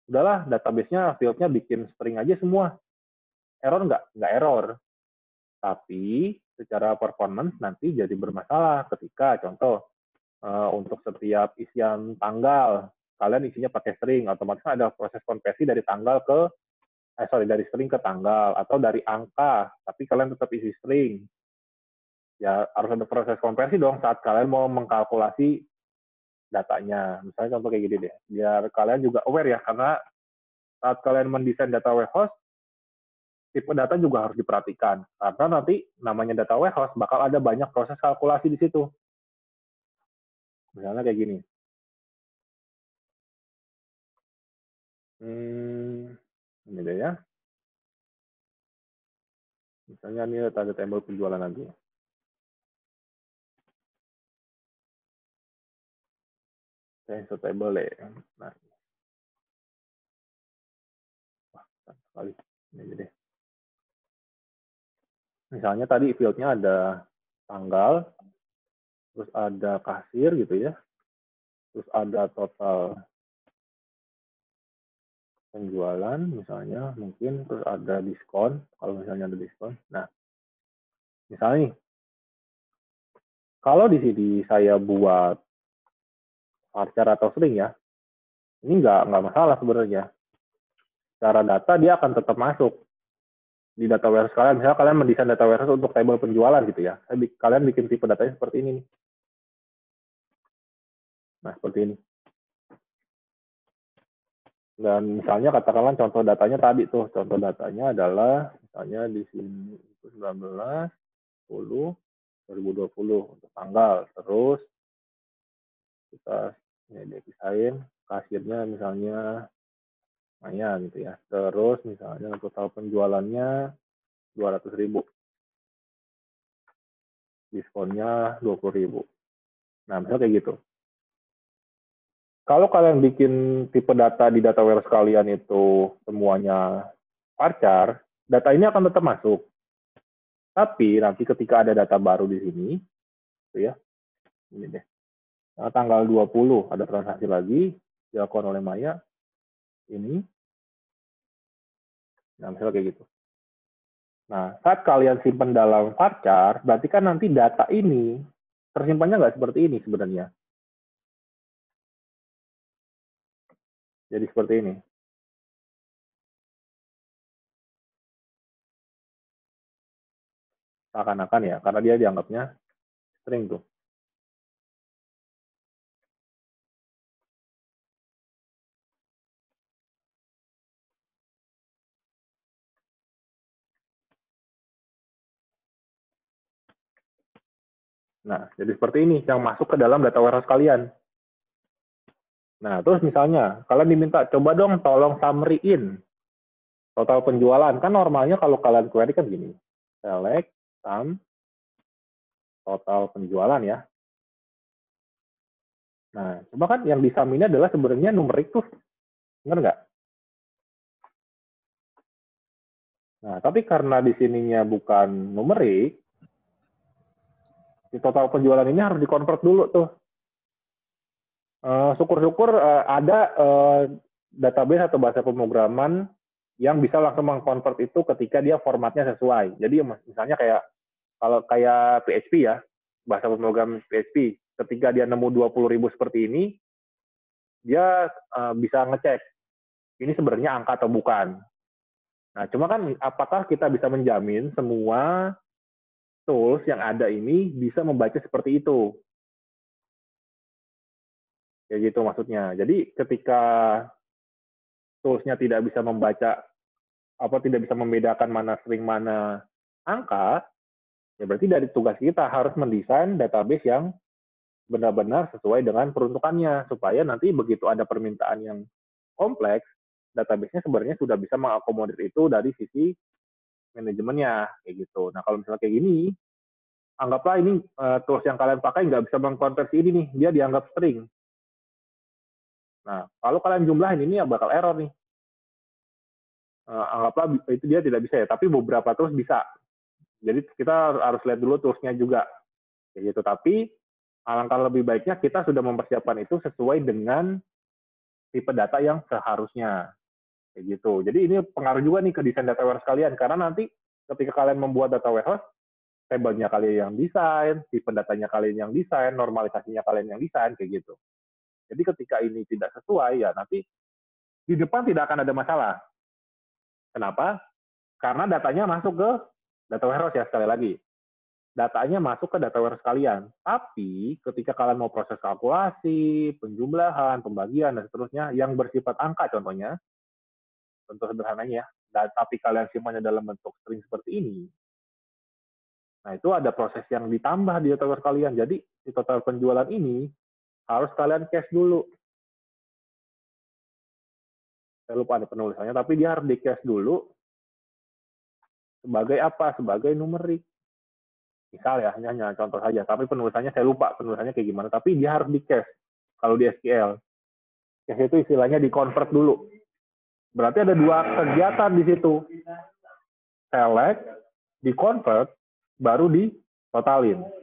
udahlah database-nya, field-nya bikin string aja semua error nggak? Nggak error. Tapi secara performance nanti jadi bermasalah ketika contoh uh, untuk setiap isian tanggal kalian isinya pakai string. Otomatis ada proses konversi dari tanggal ke eh sorry dari string ke tanggal atau dari angka. Tapi kalian tetap isi string. Ya harus ada proses konversi dong saat kalian mau mengkalkulasi datanya. Misalnya contoh kayak gini deh. Biar kalian juga aware ya karena saat kalian mendesain data warehouse tipe data juga harus diperhatikan. Karena nanti namanya data warehouse bakal ada banyak proses kalkulasi di situ. Misalnya kayak gini. Hmm, ini deh ya. Misalnya ini ada tembel penjualan lagi. insert table ya. Nah, wah, sekali. Ini deh. Misalnya tadi fieldnya ada tanggal, terus ada kasir gitu ya, terus ada total penjualan misalnya mungkin terus ada diskon kalau misalnya ada diskon. Nah misalnya kalau di sini saya buat parcer atau string ya ini nggak nggak masalah sebenarnya. Secara data dia akan tetap masuk di data warehouse kalian. Misalnya kalian mendesain data warehouse untuk table penjualan gitu ya. Kalian bikin tipe datanya seperti ini nih nah seperti ini dan misalnya katakanlah contoh datanya tadi tuh, contoh datanya adalah misalnya di sini itu 19, 10, 2020 untuk tanggal. Terus kita ini dipisahin kasirnya misalnya Maya gitu ya. Terus misalnya total penjualannya 200 ribu. Diskonnya 20 ribu. Nah, misalnya kayak gitu kalau kalian bikin tipe data di data warehouse kalian itu semuanya parcar, data ini akan tetap masuk. Tapi nanti ketika ada data baru di sini, gitu ya, ini deh, nah, tanggal 20 ada transaksi lagi dilakukan oleh Maya, ini, nah misalnya kayak gitu. Nah, saat kalian simpan dalam parcar, berarti kan nanti data ini tersimpannya nggak seperti ini sebenarnya. Jadi seperti ini. Akan-akan ya, karena dia dianggapnya string tuh. Nah, jadi seperti ini yang masuk ke dalam data warehouse kalian. Nah, terus misalnya, kalian diminta, coba dong tolong summary-in total penjualan. Kan normalnya kalau kalian query kan gini, select, sum, total penjualan ya. Nah, coba kan yang di sum ini adalah sebenarnya numerik tuh. Benar nggak? Nah, tapi karena di sininya bukan numerik, di total penjualan ini harus dikonvert dulu tuh Eh, syukur-syukur uh, ada uh, database atau bahasa pemrograman yang bisa langsung mengkonvert itu ketika dia formatnya sesuai. Jadi misalnya kayak kalau kayak PHP ya, bahasa pemrograman PHP, ketika dia nemu 20 ribu seperti ini, dia uh, bisa ngecek ini sebenarnya angka atau bukan. Nah, cuma kan apakah kita bisa menjamin semua tools yang ada ini bisa membaca seperti itu? Kayak gitu maksudnya. Jadi ketika toolsnya tidak bisa membaca apa tidak bisa membedakan mana string mana angka, ya berarti dari tugas kita harus mendesain database yang benar-benar sesuai dengan peruntukannya supaya nanti begitu ada permintaan yang kompleks, database-nya sebenarnya sudah bisa mengakomodir itu dari sisi manajemennya kayak gitu. Nah kalau misalnya kayak gini, anggaplah ini uh, tools yang kalian pakai nggak bisa mengkonversi ini nih, dia dianggap string. Nah, kalau kalian jumlahin ini ya bakal error nih. Uh, anggaplah itu dia tidak bisa ya, tapi beberapa terus bisa. Jadi kita harus lihat dulu toolsnya juga. Kayak gitu. Tapi alangkah lebih baiknya kita sudah mempersiapkan itu sesuai dengan tipe data yang seharusnya. Kayak gitu. Jadi ini pengaruh juga nih ke desain data warehouse kalian. Karena nanti ketika kalian membuat data warehouse, tabelnya kalian yang desain, tipe datanya kalian yang desain, normalisasinya kalian yang desain, kayak gitu. Jadi ketika ini tidak sesuai, ya nanti di depan tidak akan ada masalah. Kenapa? Karena datanya masuk ke data warehouse ya, sekali lagi. Datanya masuk ke data warehouse kalian. Tapi ketika kalian mau proses kalkulasi, penjumlahan, pembagian, dan seterusnya, yang bersifat angka contohnya, contoh sederhananya, dan, tapi kalian simpannya dalam bentuk string seperti ini, Nah, itu ada proses yang ditambah di warehouse kalian. Jadi, di total penjualan ini, harus kalian cache dulu. Saya lupa ada penulisannya, tapi dia harus di cache dulu sebagai apa? Sebagai numerik. Misal ya, hanya, contoh saja, tapi penulisannya saya lupa penulisannya kayak gimana, tapi dia harus di cache. kalau di SQL. Cache itu istilahnya di convert dulu. Berarti ada dua kegiatan di situ. Select, di convert, baru di totalin.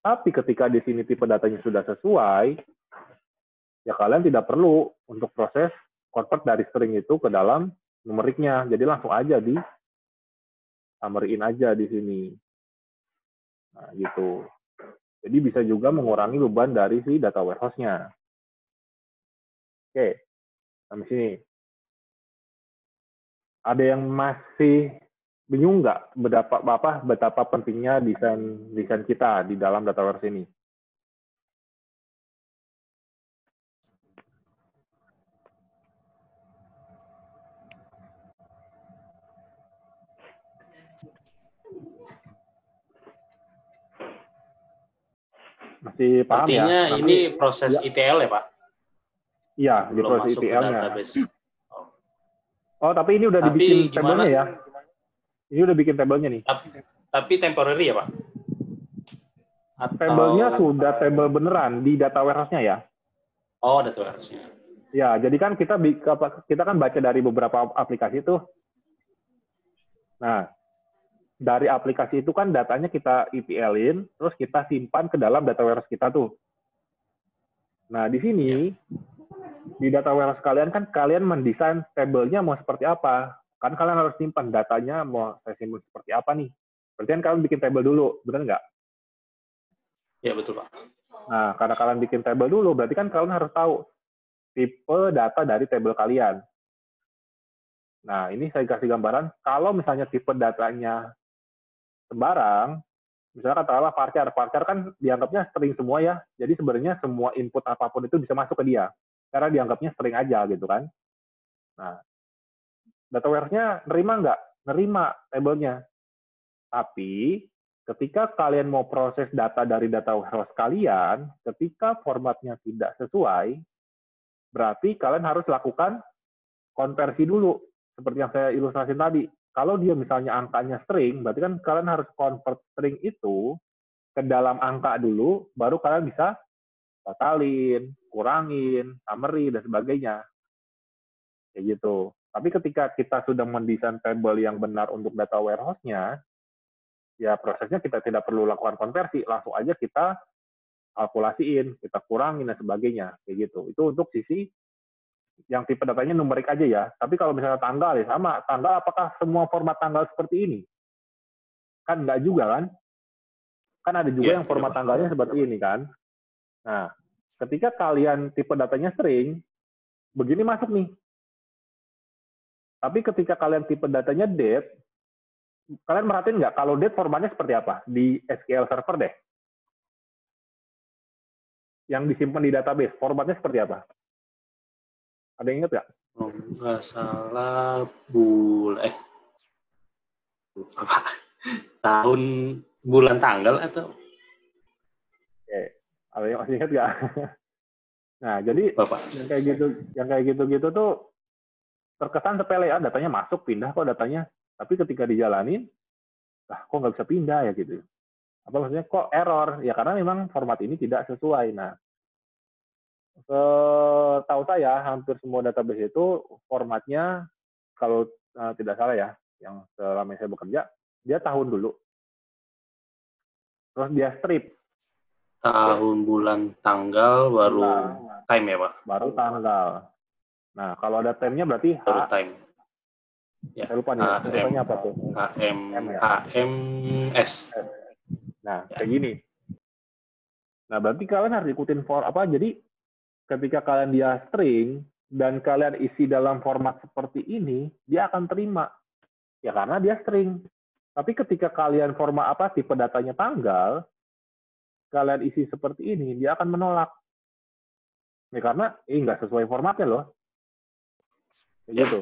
Tapi ketika di sini tipe datanya sudah sesuai, ya kalian tidak perlu untuk proses convert dari string itu ke dalam numeriknya. Jadi langsung aja di summary aja di sini. Nah, gitu. Jadi bisa juga mengurangi beban dari si data warehouse-nya. Oke, sampai sini. Ada yang masih bingung nggak betapa apa betapa pentingnya desain desain kita di dalam data warehouse ini? Masih paham Artinya ya? ini Nanti- proses ya. ETL ya Pak? Iya, di proses ETL-nya. database. Oh, tapi ini udah Tapi dibikin tabelnya ya? Ini udah bikin tabelnya nih. Tapi temporary ya Pak? Atau... Tabelnya sudah tabel beneran di data warehouse-nya ya. Oh, data warehouse-nya. Ya, jadi kan kita kita kan baca dari beberapa aplikasi tuh. Nah, dari aplikasi itu kan datanya kita ETL-in, terus kita simpan ke dalam data warehouse kita tuh. Nah, di sini di data warehouse kalian kan kalian mendesain tabelnya mau seperti apa. Kan kalian harus simpan datanya mau saya simpan seperti apa nih. Berarti kan kalian bikin tabel dulu, benar nggak? Ya betul Pak. Nah, karena kalian bikin tabel dulu, berarti kan kalian harus tahu tipe data dari tabel kalian. Nah, ini saya kasih gambaran, kalau misalnya tipe datanya sembarang, misalnya katakanlah varchar, varchar kan dianggapnya string semua ya, jadi sebenarnya semua input apa pun itu bisa masuk ke dia, karena dianggapnya string aja gitu kan. Nah, data warehouse-nya nerima nggak? Nerima tabelnya. Tapi, ketika kalian mau proses data dari data warehouse kalian, ketika formatnya tidak sesuai, berarti kalian harus lakukan konversi dulu, seperti yang saya ilustrasi tadi. Kalau dia misalnya angkanya string, berarti kan kalian harus convert string itu ke dalam angka dulu, baru kalian bisa totalin, kurangin, summary, dan sebagainya. Kayak gitu. Tapi ketika kita sudah mendesain table yang benar untuk data warehouse-nya, ya prosesnya kita tidak perlu lakukan konversi, langsung aja kita kalkulasiin, kita kurangin dan sebagainya, kayak gitu. Itu untuk sisi yang tipe datanya numerik aja ya. Tapi kalau misalnya tanggal ya sama, tanggal apakah semua format tanggal seperti ini? Kan enggak juga kan? Kan ada juga Iya, yang format Pak. tanggalnya seperti ini kan. Nah, ketika kalian tipe datanya string, begini masuk nih. Tapi ketika kalian tipe datanya date, kalian merhatiin nggak kalau date formatnya seperti apa di SQL Server deh? Yang disimpan di database, formatnya seperti apa? Ada yang ingat nggak? Oh, nggak salah bul eh apa tahun bulan tanggal atau Ada yang masih ingat nggak? nah, jadi bapak yang kayak gitu, yang kayak gitu-gitu tuh terkesan sepele ya, datanya masuk, pindah kok datanya. Tapi ketika dijalanin, lah kok nggak bisa pindah ya gitu. Apa maksudnya kok error? Ya karena memang format ini tidak sesuai. Nah, setahu saya hampir semua database itu formatnya kalau eh, tidak salah ya, yang selama saya bekerja, dia tahun dulu. Terus dia strip, tahun bulan tanggal baru Nah, time ya pak baru tanggal. Nah, kalau ada time-nya berarti H, baru time saya lupa nih, HM. sebutannya apa tuh? HM M ya? HMS Nah, Ya. kayak gini. Nah, berarti kalian harus ikutin for apa? Jadi ketika kalian dia string dan kalian isi dalam format seperti ini, dia akan terima. Ya karena dia string. Tapi ketika kalian format apa tipe datanya tanggal, kalian isi seperti ini, dia akan menolak. Ya karena ini nggak sesuai formatnya loh. Gitu.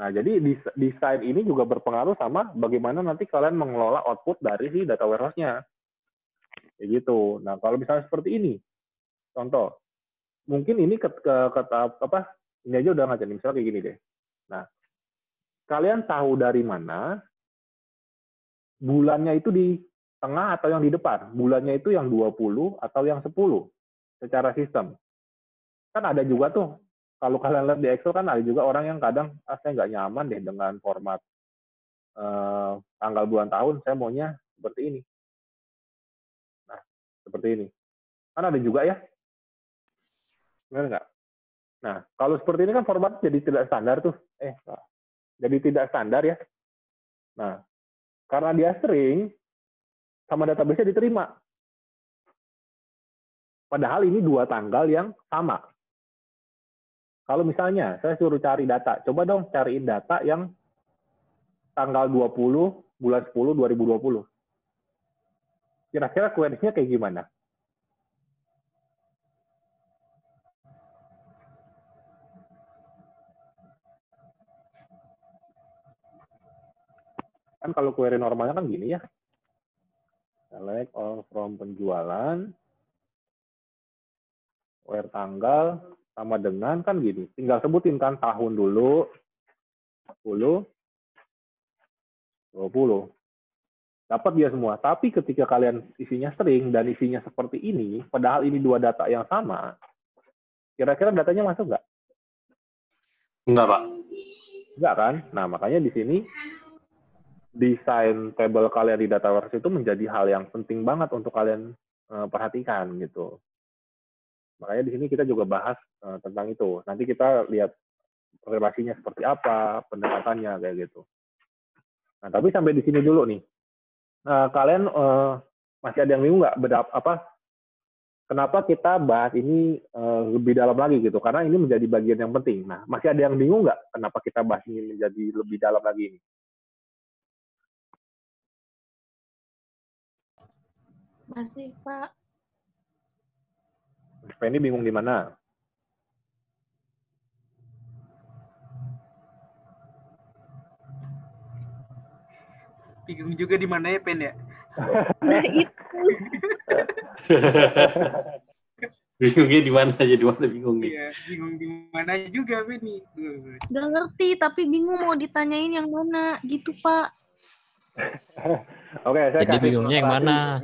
Nah, jadi des- desain ini juga berpengaruh sama bagaimana nanti kalian mengelola output dari si data warehouse-nya. Kayak gitu. Nah, kalau misalnya seperti ini, contoh, mungkin ini ke, ke, ke apa, ini aja udah ngajarin, misalnya kayak gini deh. Nah, kalian tahu dari mana bulannya itu di tengah atau yang di depan? Bulannya itu yang 20 atau yang 10? secara sistem. Kan ada juga tuh, kalau kalian lihat di Excel kan ada juga orang yang kadang, ah saya nggak nyaman deh dengan format eh, tanggal bulan tahun, saya maunya seperti ini. Nah, seperti ini. Kan ada juga ya. Benar nggak? Nah, kalau seperti ini kan format jadi tidak standar tuh. Eh, jadi tidak standar ya. Nah, karena dia sering, sama database-nya diterima. Padahal ini dua tanggal yang sama. Kalau misalnya saya suruh cari data, coba dong cariin data yang tanggal 20 bulan 10 2020. Kira-kira query-nya kayak gimana? Kan kalau query normalnya kan gini ya. Select all from penjualan, where tanggal, sama dengan kan gini. Tinggal sebutin kan tahun dulu, 10, 20. Dapat dia semua. Tapi ketika kalian isinya sering dan isinya seperti ini, padahal ini dua data yang sama, kira-kira datanya masuk nggak? Enggak, Pak. Enggak kan? Nah, makanya di sini desain table kalian di data warehouse itu menjadi hal yang penting banget untuk kalian uh, perhatikan gitu. Makanya di sini kita juga bahas uh, tentang itu. Nanti kita lihat relasinya seperti apa, pendekatannya kayak gitu. Nah, tapi sampai di sini dulu nih. Nah, kalian uh, masih ada yang bingung nggak berapa apa kenapa kita bahas ini uh, lebih dalam lagi gitu? Karena ini menjadi bagian yang penting. Nah, masih ada yang bingung nggak kenapa kita bahas ini menjadi lebih dalam lagi ini? Masih, Pak. Penny bingung di mana? Bingung juga di mana ya, Pen ya? Nah, itu. Bingungnya di mana aja, di mana bingung nih. Iya, bingung di mana juga, Pen nih. Gak ngerti, tapi bingung mau ditanyain yang mana. Gitu, Pak. Oke, saya Jadi kasih bingungnya yang mana?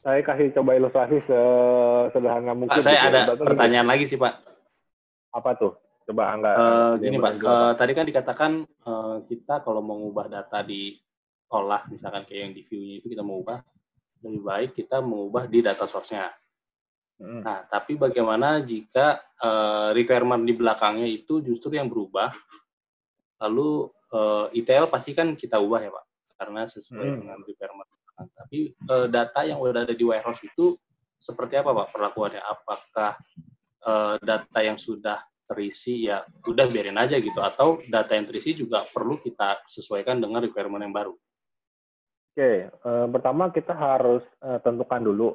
Saya kasih coba ilustrasi sesederhana mungkin. Pak, saya ada pertanyaan lagi sih, Pak. Apa tuh? Coba Angga. Dia gini Pak, eh, tadi kan dikatakan eh, kita kalau mau mengubah data di olah, misalkan kayak yang di view-nya itu kita mau ubah, lebih baik kita mengubah di data source-nya. Mm. Nah, tapi bagaimana jika eh, requirement di belakangnya itu justru yang berubah, lalu eh, ETL pasti kan kita ubah ya Pak, karena sesuai Hmm. dengan requirement. Belakang. Tapi eh, data yang udah ada di warehouse itu seperti apa Pak perlakuannya? Apakah eh, data yang sudah terisi ya udah biarin aja gitu, atau data yang terisi juga perlu kita sesuaikan dengan requirement yang baru? Oke, eh, pertama kita harus tentukan dulu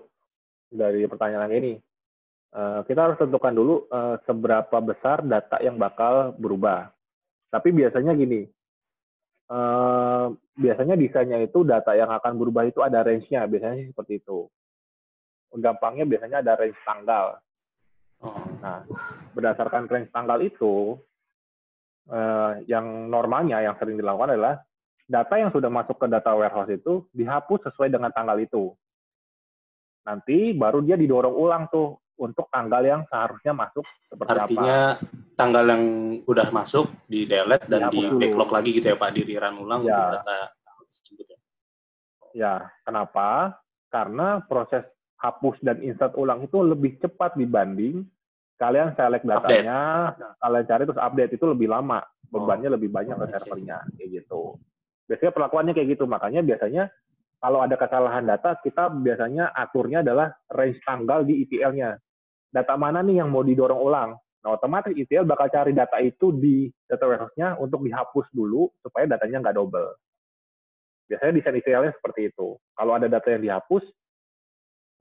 dari pertanyaan ini. Kita harus tentukan dulu seberapa besar data yang bakal berubah. Tapi biasanya gini, eh, biasanya desainnya itu data yang akan berubah itu ada range-nya, biasanya sih seperti itu. Gampangnya biasanya ada range tanggal. Oh, Nah, berdasarkan range tanggal itu, eh, yang normalnya yang sering dilakukan adalah data yang sudah masuk ke data warehouse itu dihapus sesuai dengan tanggal itu. Nanti baru dia didorong ulang tuh untuk tanggal yang seharusnya masuk seperti apa. artinya tanggal yang udah masuk di delete dan Dihapus di backlog lagi gitu ya Pak, di rerun ulang Ya. untuk data tersebut ya. Ya, kenapa? Karena proses hapus dan insert ulang itu lebih cepat dibanding kalian select Update. datanya, kalian cari terus update itu lebih lama, bebannya lebih banyak ke Oh, servernya, kayak gitu. Biasanya perlakuannya kayak gitu, makanya biasanya kalau ada kesalahan data, kita biasanya aturnya adalah range tanggal di ETL-nya. Data mana nih yang mau didorong ulang? Nah, otomatis ETL bakal cari data itu di data warehouse-nya untuk dihapus dulu supaya datanya nggak double. Biasanya desain ETL-nya seperti itu. Kalau ada data yang dihapus,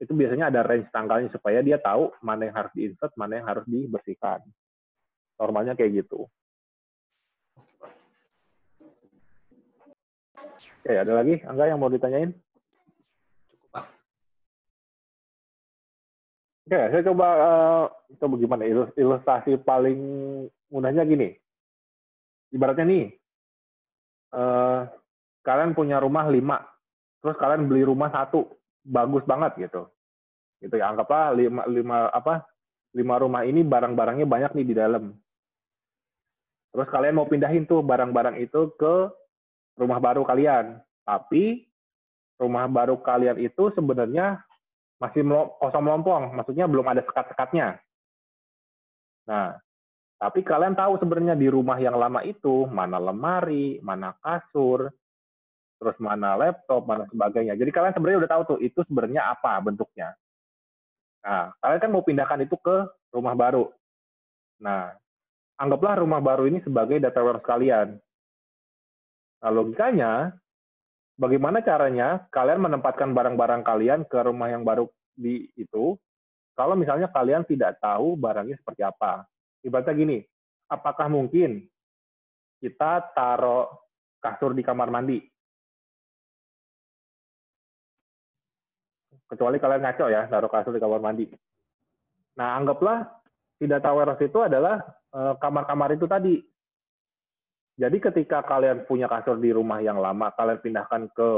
itu biasanya ada range tanggalnya supaya dia tahu mana yang harus di-insert, mana yang harus dibersihkan. Normalnya kayak gitu. Oke, ada lagi? Angga yang mau ditanyain? Cukup Pak. Oke, saya coba eh, coba gimana ilus- ilustrasi paling mudahnya gini. Ibaratnya nih, eh, kalian punya rumah lima, terus kalian beli rumah satu, bagus banget gitu. Gitu ya, anggaplah lima, lima apa lima rumah ini barang-barangnya banyak nih di dalam. Terus kalian mau pindahin tuh barang-barang itu ke rumah baru kalian. Tapi rumah baru kalian itu sebenarnya masih kosong melompong, maksudnya belum ada sekat-sekatnya. Nah, tapi kalian tahu sebenarnya di rumah yang lama itu mana lemari, mana kasur, terus mana laptop, mana sebagainya. Jadi kalian sebenarnya udah tahu tuh itu sebenarnya apa bentuknya. Nah, kalian kan mau pindahkan itu ke rumah baru. Nah, anggaplah rumah baru ini sebagai data warehouse kalian. Nah, logikanya, bagaimana caranya kalian menempatkan barang-barang kalian ke rumah yang baru di itu, kalau misalnya kalian tidak tahu barangnya seperti apa. Ibaratnya gini, apakah mungkin kita taruh kasur di kamar mandi? Kecuali kalian ngaco ya, taruh kasur di kamar mandi. Nah, anggaplah si data warehouse itu adalah eh, kamar-kamar itu tadi. Jadi ketika kalian punya kasur di rumah yang lama, kalian pindahkan ke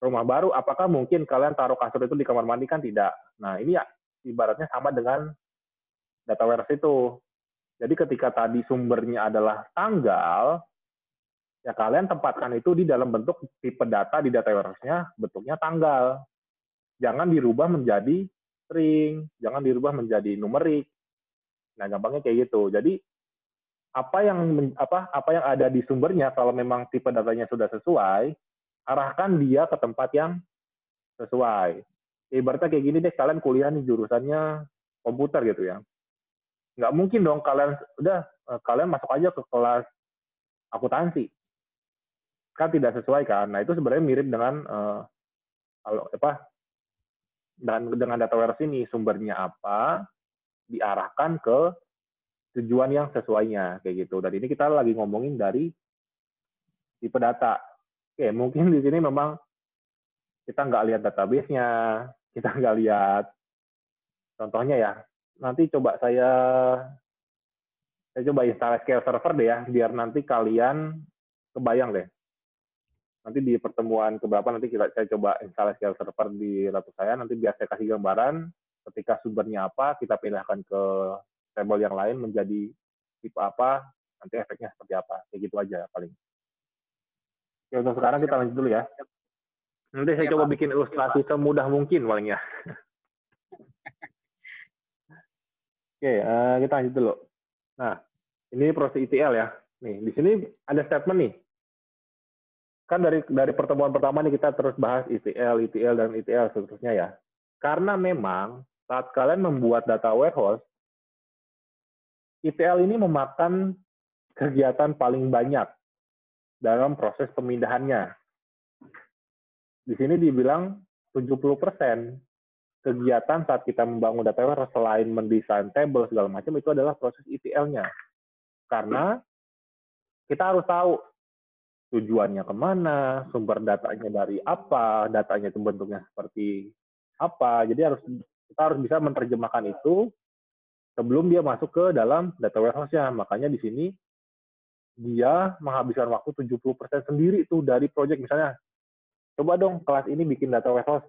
rumah baru, apakah mungkin kalian taruh kasur itu di kamar mandi? Kan tidak. Nah, ini ya ibaratnya sama dengan data warehouse itu. Jadi ketika tadi sumbernya adalah tanggal, ya kalian tempatkan itu di dalam bentuk tipe data di data warehouse-nya bentuknya tanggal. Jangan dirubah menjadi string, jangan dirubah menjadi numerik. Nah, gampangnya kayak gitu. Jadi apa yang apa apa yang ada di sumbernya kalau memang tipe datanya sudah sesuai, arahkan dia ke tempat yang sesuai. Ibaratnya kayak gini deh, kalian kuliah nih jurusannya komputer gitu ya. Nggak mungkin dong kalian udah eh, kalian masuk aja ke kelas akuntansi. Kan tidak sesuai kan? Nah itu sebenarnya mirip dengan uh, kalau apa dan dengan data warehouse ini sumbernya apa diarahkan ke tujuan yang sesuainya kayak gitu. Dan ini kita lagi ngomongin dari tipe data. Oke mungkin di sini memang kita nggak lihat database-nya kita nggak lihat contohnya ya. Nanti coba saya saya coba install SQL Server deh ya, biar nanti kalian kebayang deh. Nanti di pertemuan keberapa nanti kita saya coba install SQL Server di laptop saya, nanti biar saya kasih gambaran ketika sumbernya apa, kita pindahkan ke table yang lain menjadi tipe apa, nanti efeknya seperti apa. Kayak gitu aja paling. Oke, untuk sekarang kita lanjut dulu ya. Nanti saya coba bikin ilustrasi semudah mungkin palingnya. Oke, uh, kita lanjut dulu. Nah, ini proses ETL ya. Nih, di sini ada statement nih. Kan dari dari pertemuan pertama nih kita terus bahas ETL, ETL dan ETL seterusnya ya. Karena memang saat kalian membuat data warehouse, ETL ini memakan kegiatan paling banyak dalam proses pemindahannya. Di sini dibilang 70% kegiatan saat kita membangun data selain mendesain table segala macam itu adalah proses ETL-nya. Karena kita harus tahu tujuannya ke mana, sumber datanya dari apa, datanya itu bentuknya seperti apa. Jadi harus kita harus bisa menerjemahkan itu sebelum dia masuk ke dalam data warehouse-nya. Makanya di sini dia menghabiskan waktu 70% sendiri tuh dari project misalnya. Coba dong kelas ini bikin data warehouse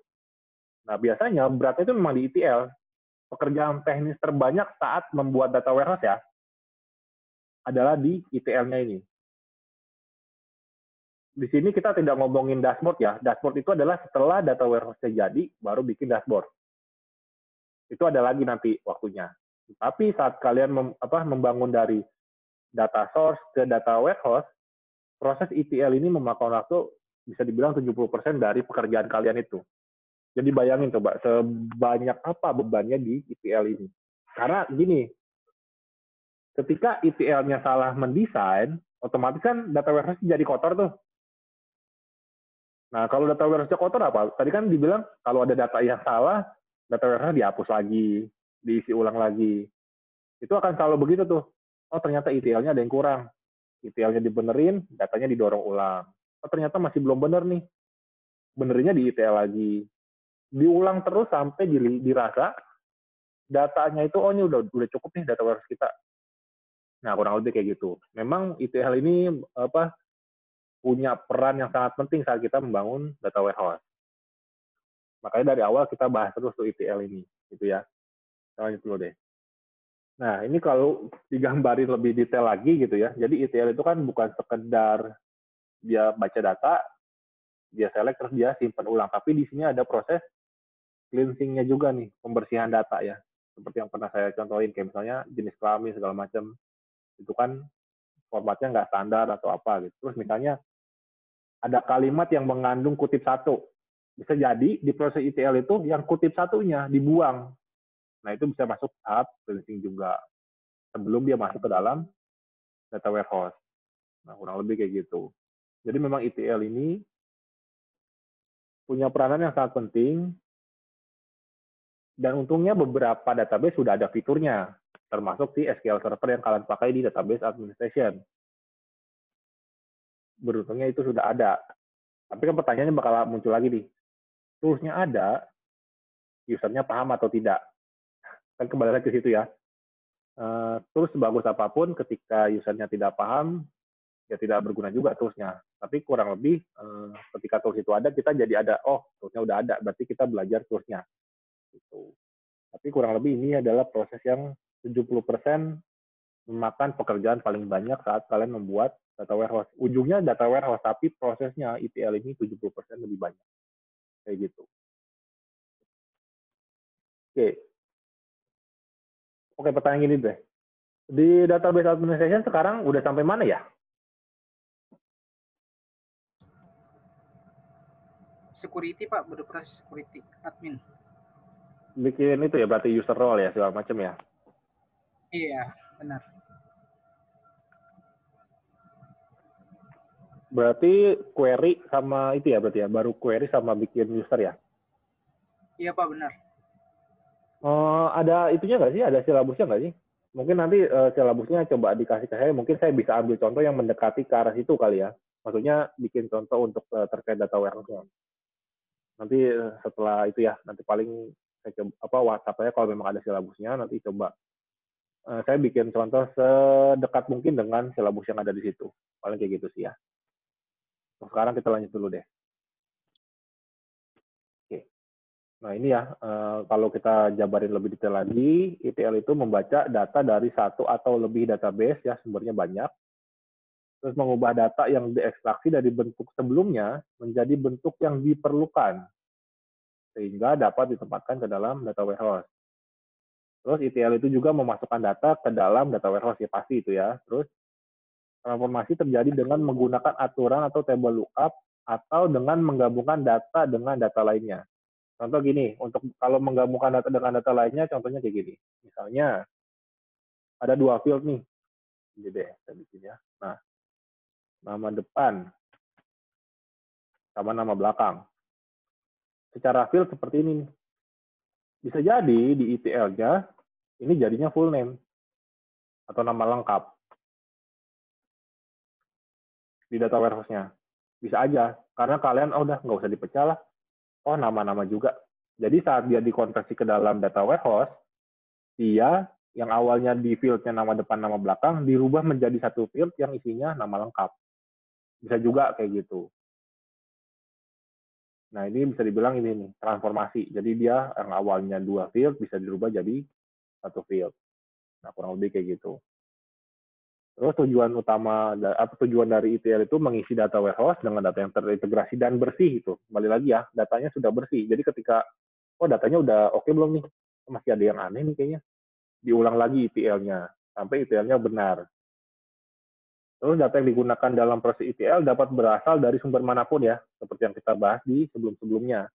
Nah, biasanya beratnya itu memang di ETL. Pekerjaan teknis terbanyak saat membuat data warehouse ya, adalah di ETL-nya ini. Di sini kita tidak ngomongin dashboard ya. Dashboard itu adalah setelah data warehouse-nya jadi, baru bikin dashboard. Itu ada lagi nanti waktunya. Tapi saat kalian mem, apa, membangun dari data source ke data warehouse, proses ETL ini memakan waktu bisa dibilang 70% dari pekerjaan kalian itu. Jadi bayangin coba sebanyak apa bebannya di ETL ini. Karena gini, ketika ETL-nya salah mendesain, otomatis kan data warehouse jadi kotor tuh. Nah, kalau data warehouse kotor apa? Tadi kan dibilang kalau ada data yang salah, data warehouse dihapus lagi, diisi ulang lagi. Itu akan selalu begitu tuh. Oh, ternyata ETL-nya ada yang kurang. ETL-nya dibenerin, datanya didorong ulang. Oh, ternyata masih belum bener nih. Benerinnya di ETL lagi diulang terus sampai dirasa datanya itu oh ini udah udah cukup nih data warehouse kita. Nah kurang lebih kayak gitu. Memang ETL ini apa punya peran yang sangat penting saat kita membangun data warehouse. Makanya dari awal kita bahas terus tuh ETL ini, gitu ya. Lanjut dulu deh. Nah, ini kalau digambarin lebih detail lagi gitu ya. Jadi ETL itu kan bukan sekedar dia baca data, dia select terus dia simpan ulang. Tapi di sini ada proses cleansing-nya juga nih, pembersihan data ya. Seperti yang pernah saya contohin, kayak misalnya jenis kelamin segala macam. Itu kan formatnya nggak standar atau apa gitu. Terus misalnya ada kalimat yang mengandung kutip satu. Bisa jadi di proses ETL itu yang kutip satunya dibuang Nah, itu bisa masuk tahap cleansing juga sebelum dia masuk ke dalam data warehouse. Nah, kurang lebih kayak gitu. Jadi memang ETL ini punya peranan yang sangat penting dan untungnya beberapa database sudah ada fiturnya, termasuk si SQL Server yang kalian pakai di database administration. Beruntungnya itu sudah ada. Tapi kan pertanyaannya bakal muncul lagi nih. Toolsnya ada, usernya paham atau tidak kan kembali lagi ke situ ya. Uh, terus sebagus apa pun ketika usernya tidak paham, ya tidak berguna juga toolsnya. Tapi kurang lebih uh, ketika tools itu ada, kita jadi ada, oh toolsnya udah ada, berarti kita belajar toolsnya. Gitu. Tapi kurang lebih ini adalah proses yang 70% memakan pekerjaan paling banyak saat kalian membuat data warehouse. Ujungnya data warehouse, tapi prosesnya ETL ini 70% lebih banyak. Kayak gitu. Oke, Oke, pertanyaan gini deh. Di database administration sekarang udah sampai mana ya? Security Pak, udah proses security admin. Bikin itu ya, berarti user role ya, segala macam ya? Iya, benar. Berarti query sama itu ya berarti ya, baru query sama bikin user ya? Iya Pak, benar. Uh, ada itunya nggak sih? Ada silabusnya nggak sih? Mungkin nanti uh, silabusnya coba dikasih ke saya. Mungkin saya bisa ambil contoh yang mendekati ke arah situ kali ya. Maksudnya bikin contoh untuk uh, terkait data warehouse. Nanti uh, setelah itu ya, nanti paling saya coba apa WhatsApp saya kalau memang ada silabusnya nanti coba saya bikin contoh sedekat mungkin dengan silabus yang ada di situ. Paling kayak gitu sih ya. Sekarang kita lanjut dulu deh. Nah ini ya, eh, kalau kita jabarin lebih detail lagi, ETL itu membaca data dari satu atau lebih database, ya sumbernya banyak, terus mengubah data yang diekstraksi dari bentuk sebelumnya menjadi bentuk yang diperlukan, sehingga dapat ditempatkan ke dalam data warehouse. Terus ETL itu juga memasukkan data ke dalam data warehouse, ya pasti itu ya. Terus transformasi terjadi dengan menggunakan aturan atau table lookup, atau dengan menggabungkan data dengan data lainnya. Contoh gini, untuk kalau menggabungkan data dengan data lainnya, contohnya kayak gini. Misalnya, ada dua field nih. Jadi deh, saya bikin ya. Nah, nama depan sama nama belakang. Secara field seperti ini nih. Bisa jadi di ETL-nya, ini jadinya full name atau nama lengkap di data warehouse-nya. Bisa aja, karena kalian, oh udah nggak usah dipecah lah, oh nama-nama juga. Jadi saat dia dikonversi ke dalam data warehouse, dia yang awalnya di fieldnya nama depan, nama belakang, dirubah menjadi satu field yang isinya nama lengkap. Bisa juga kayak gitu. Nah, ini bisa dibilang ini nih, transformasi. Jadi dia yang awalnya dua field bisa dirubah jadi satu field. Nah, kurang lebih kayak gitu. Terus tujuan utama apa tujuan dari ETL itu mengisi data warehouse dengan data yang terintegrasi dan bersih itu. Kembali lagi ya, datanya sudah bersih. Jadi ketika oh datanya udah oke okay belum nih? Masih ada yang aneh nih kayaknya. Diulang lagi ETL-nya sampai ETL-nya benar. Terus data yang digunakan dalam proses ETL dapat berasal dari sumber mana pun ya, seperti yang kita bahas di sebelum-sebelumnya.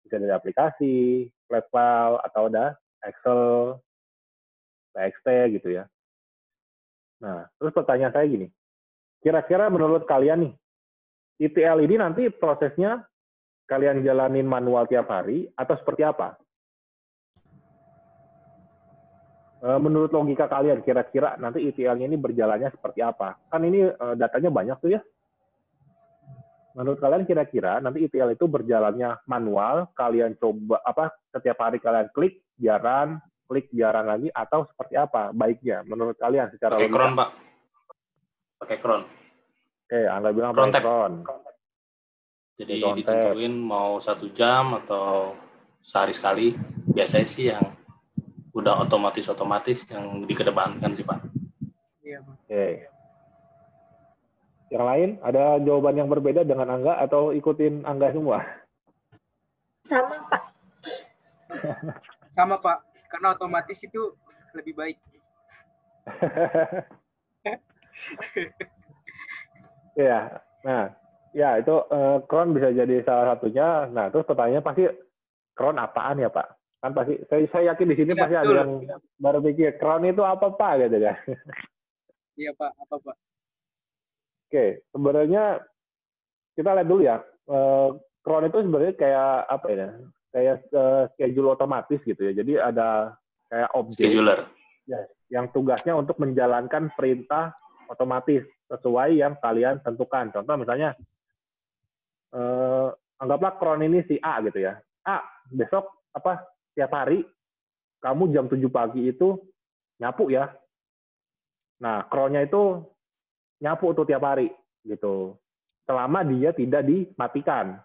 Bisa dari aplikasi, flat file, atau ada Excel, TXT gitu ya. Nah, terus pertanyaan saya gini, kira-kira menurut kalian nih, ETL ini nanti prosesnya kalian jalanin manual tiap hari atau seperti apa? Eh, menurut logika kalian, kira-kira nanti ETL-nya ini berjalannya seperti apa? Kan ini eh, datanya banyak tuh ya. Menurut kalian kira-kira nanti ETL itu berjalannya manual, kalian coba apa setiap hari kalian klik, jalan, klik biaran lagi atau seperti apa baiknya menurut kalian secara pakai cron pak pakai cron oke anda bilang cron pakai cron Jadi ditentuin mau satu jam atau sehari sekali. Biasanya sih yang udah otomatis-otomatis yang dikedepankan sih Pak. Iya, Pak. Oke. Yang lain ada jawaban yang berbeda dengan Angga atau ikutin Angga semua? Sama Pak. Sama, Pak. Karena otomatis itu lebih baik. Iya. Nah, ya itu cron bisa jadi salah satunya. Nah, terus pertanyaannya pasti cron apaan ya, Pak? Kan pasti saya, saya yakin di sini Iya, pasti ada betul. yang baru pikir cron itu apa, Pak gitu kan. Iya, Pak. Apa, Pak? Oke, sebenarnya kita lihat dulu ya. Eh, cron itu sebenarnya kayak apa ya? Kayak eh, schedule otomatis gitu ya. Jadi ada kayak objek Scheduler. yang tugasnya untuk menjalankan perintah otomatis sesuai yang kalian tentukan. Contoh misalnya, eh, anggaplah cron ini si A gitu ya. A, besok apa tiap hari kamu jam 7 pagi itu nyapu ya. Nah, cronnya itu nyapu tuh tiap hari gitu. Selama dia tidak dimatikan.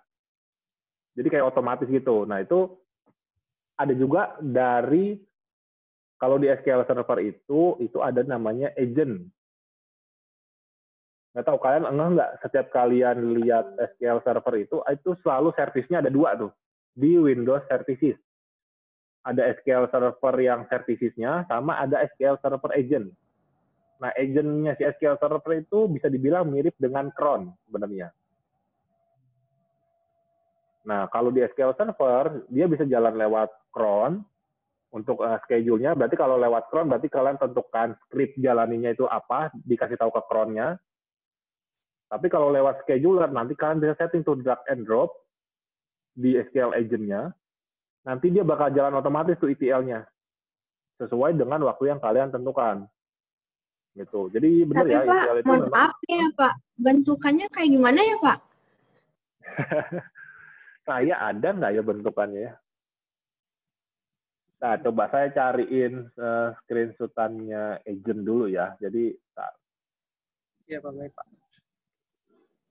Jadi kayak otomatis gitu. Nah, itu ada juga dari kalau di SQL Server itu itu ada namanya agent. Nggak tahu kalian enggak nggak setiap kalian lihat SQL Server itu itu selalu servisnya ada dua tuh di Windows Services. Ada SQL Server yang servisesnya sama ada SQL Server agent. Nah, agentnya si SQL Server itu bisa dibilang mirip dengan cron sebenarnya. Nah, kalau di SQL Server, dia bisa jalan lewat cron, untuk uh, schedule-nya. Berarti kalau lewat cron berarti kalian tentukan script jalaninya itu apa dikasih tahu ke cron-nya. Tapi kalau lewat scheduler nanti kalian bisa setting tuh drag and drop di SQL agent-nya. Nanti dia bakal jalan otomatis tuh ETL-nya sesuai dengan waktu yang kalian tentukan. Gitu. Jadi benar ya Pak, ETL itu mohon maaf nih ya Pak. Bentukannya kayak gimana ya Pak? saya ada nggak ya bentukannya ya Nah, coba saya cariin uh, screenshotannya agent dulu ya. Jadi, Iya, Pak. Baik, Pak.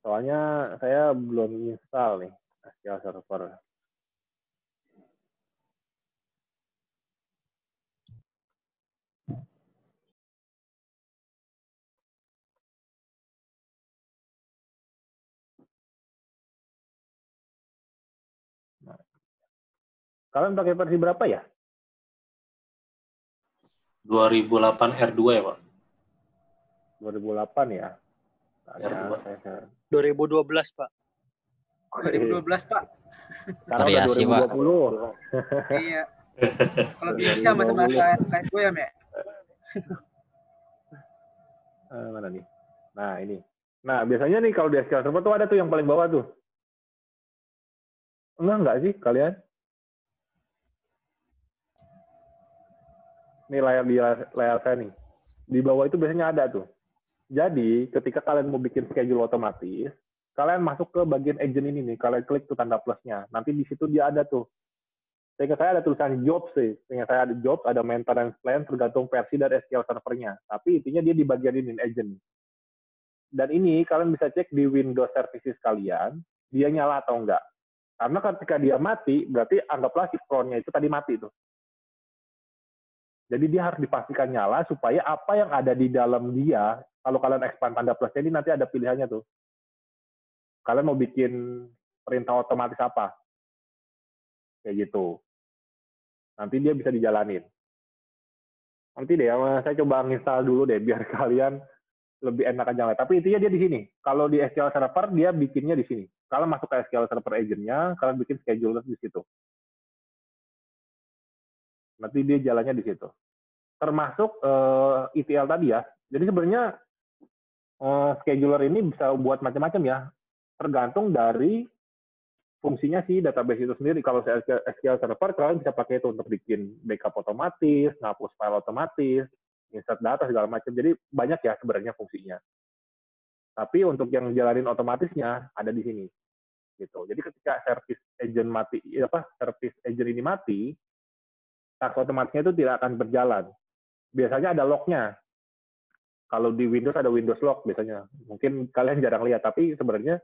soalnya saya belum install nih SQL Server. Kalian pakai versi berapa ya? 2008 R2 ya Pak. 2008 ya. Nah, R2. saya, saya, 2012 Pak. 2012, Pak. sekarang udah Variasi, Pak. 2020. Iya. Kalau bisa sama sama kayak kayak gue ya, Mek. Eh, mana nih? Nah, ini. Nah, biasanya nih kalau di SQL Server tuh ada tuh yang paling bawah tuh. Enggak, enggak sih kalian? Nih layar di layar saya nih. Di bawah itu biasanya ada tuh. Jadi, ketika kalian mau bikin schedule otomatis, kalian masuk ke bagian agent ini nih, kalian klik tuh tanda plusnya. Nanti di situ dia ada tuh. Seingat saya ada tulisan jobs sih. Seingat saya ada jobs, ada maintenance plan, tergantung versi dari SQL servernya. Tapi intinya dia di bagian ini, agent. Dan ini kalian bisa cek di Windows Services kalian, dia nyala atau enggak. Karena ketika dia mati, berarti anggaplah si itu tadi mati tuh. Jadi dia harus dipastikan nyala supaya apa yang ada di dalam dia, kalau kalian expand tanda plusnya ini nanti ada pilihannya tuh. Kalian mau bikin perintah otomatis apa? Kayak gitu. Nanti dia bisa dijalanin. Nanti deh, saya coba nginstal dulu deh, biar kalian lebih enak aja. Tapi intinya dia di sini. Kalau di SQL Server, dia bikinnya di sini. Kalau masuk ke SQL Server agent-nya, kalian bikin scheduler di situ. Nanti dia jalannya di situ. Termasuk uh, ETL tadi ya. Jadi sebenarnya uh, scheduler ini bisa buat macam-macam ya. Tergantung dari fungsinya sih database itu sendiri. Kalau SQL Server, kalian bisa pakai itu untuk bikin backup otomatis, ngapus file otomatis, insert data segala macam. Jadi banyak ya sebenarnya fungsinya. Tapi untuk yang jalanin otomatisnya ada di sini. Gitu. Jadi ketika service agent mati apa service agent ini mati, task otomatisnya itu tidak akan berjalan. Biasanya ada lognya. Kalau di Windows ada Windows log biasanya. Mungkin kalian jarang lihat, tapi sebenarnya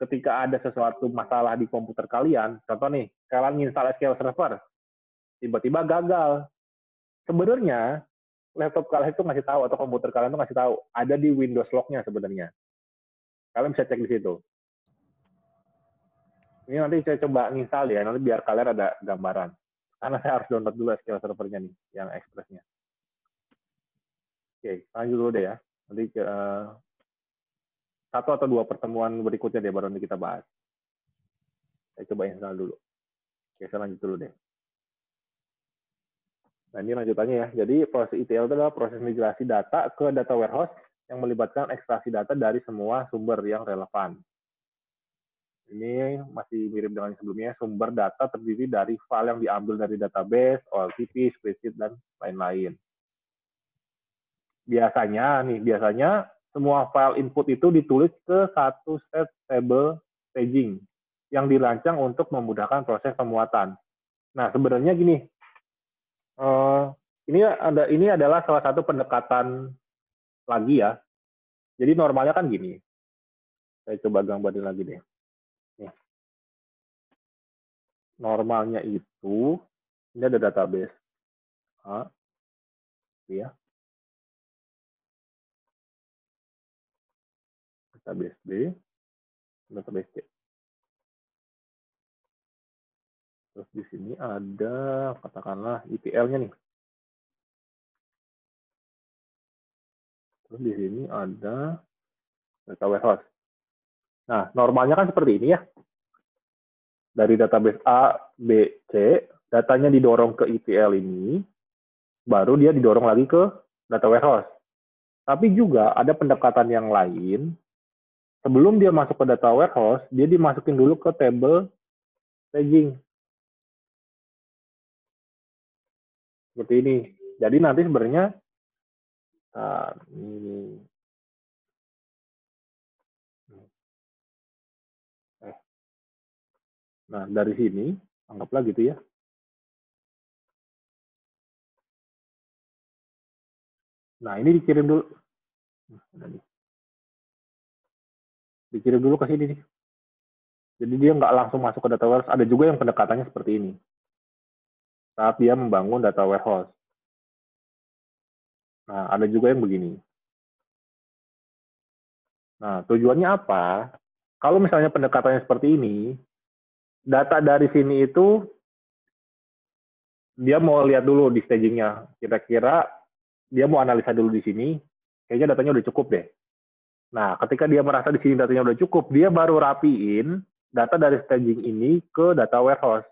ketika ada sesuatu masalah di komputer kalian, contoh nih, kalian install SQL Server, tiba-tiba gagal. Sebenarnya laptop kalian itu ngasih tahu atau komputer kalian itu ngasih tahu ada di Windows log-nya sebenarnya. Kalian bisa cek di situ. Ini nanti saya coba install ya, nanti biar kalian ada gambaran. Karena saya harus download dulu SQL servernya nih, yang Express-nya. Oke, lanjut dulu deh ya. Nanti uh, satu atau dua pertemuan berikutnya deh baru nanti kita bahas. Saya coba install dulu. Oke, saya lanjut dulu deh. Nah, ini lanjutannya ya. Jadi, proses ETL itu adalah proses migrasi data ke data warehouse yang melibatkan ekstraksi data dari semua sumber yang relevan. Ini masih mirip dengan sebelumnya, sumber data terdiri dari file yang diambil dari database, OLTP, spreadsheet, dan lain-lain. Biasanya nih, biasanya semua file input itu ditulis ke satu set table staging yang dirancang untuk memudahkan proses pemuatan. Nah, sebenarnya gini, uh, ini ada ini adalah salah satu pendekatan lagi ya. Jadi normalnya kan gini. Saya coba gambarin lagi deh. Nih. Normalnya itu ini ada database A, ya. Database B, database C. Terus di sini ada katakanlah ETL-nya nih. Terus di sini ada data warehouse. Nah, normalnya kan seperti ini ya. Dari database A, B, C, datanya didorong ke ETL ini, baru dia didorong lagi ke data warehouse. Tapi juga ada pendekatan yang lain sebelum dia masuk ke data warehouse, dia dimasukin dulu ke table staging. Seperti ini. Jadi nanti sebenarnya ini eh. Nah, dari sini anggaplah gitu ya. Nah, ini dikirim dulu. Nah, dikirim dulu ke sini nih. Jadi dia nggak langsung masuk ke data warehouse. Ada juga yang pendekatannya seperti ini. Saat dia membangun data warehouse. Nah, ada juga yang begini. Nah, tujuannya apa? Kalau misalnya pendekatannya seperti ini, data dari sini itu dia mau lihat dulu di stagingnya. Kira-kira dia mau analisa dulu di sini, kayaknya datanya udah cukup deh. Nah, ketika dia merasa di sini datanya udah cukup, dia baru rapiin data dari staging ini ke data warehouse.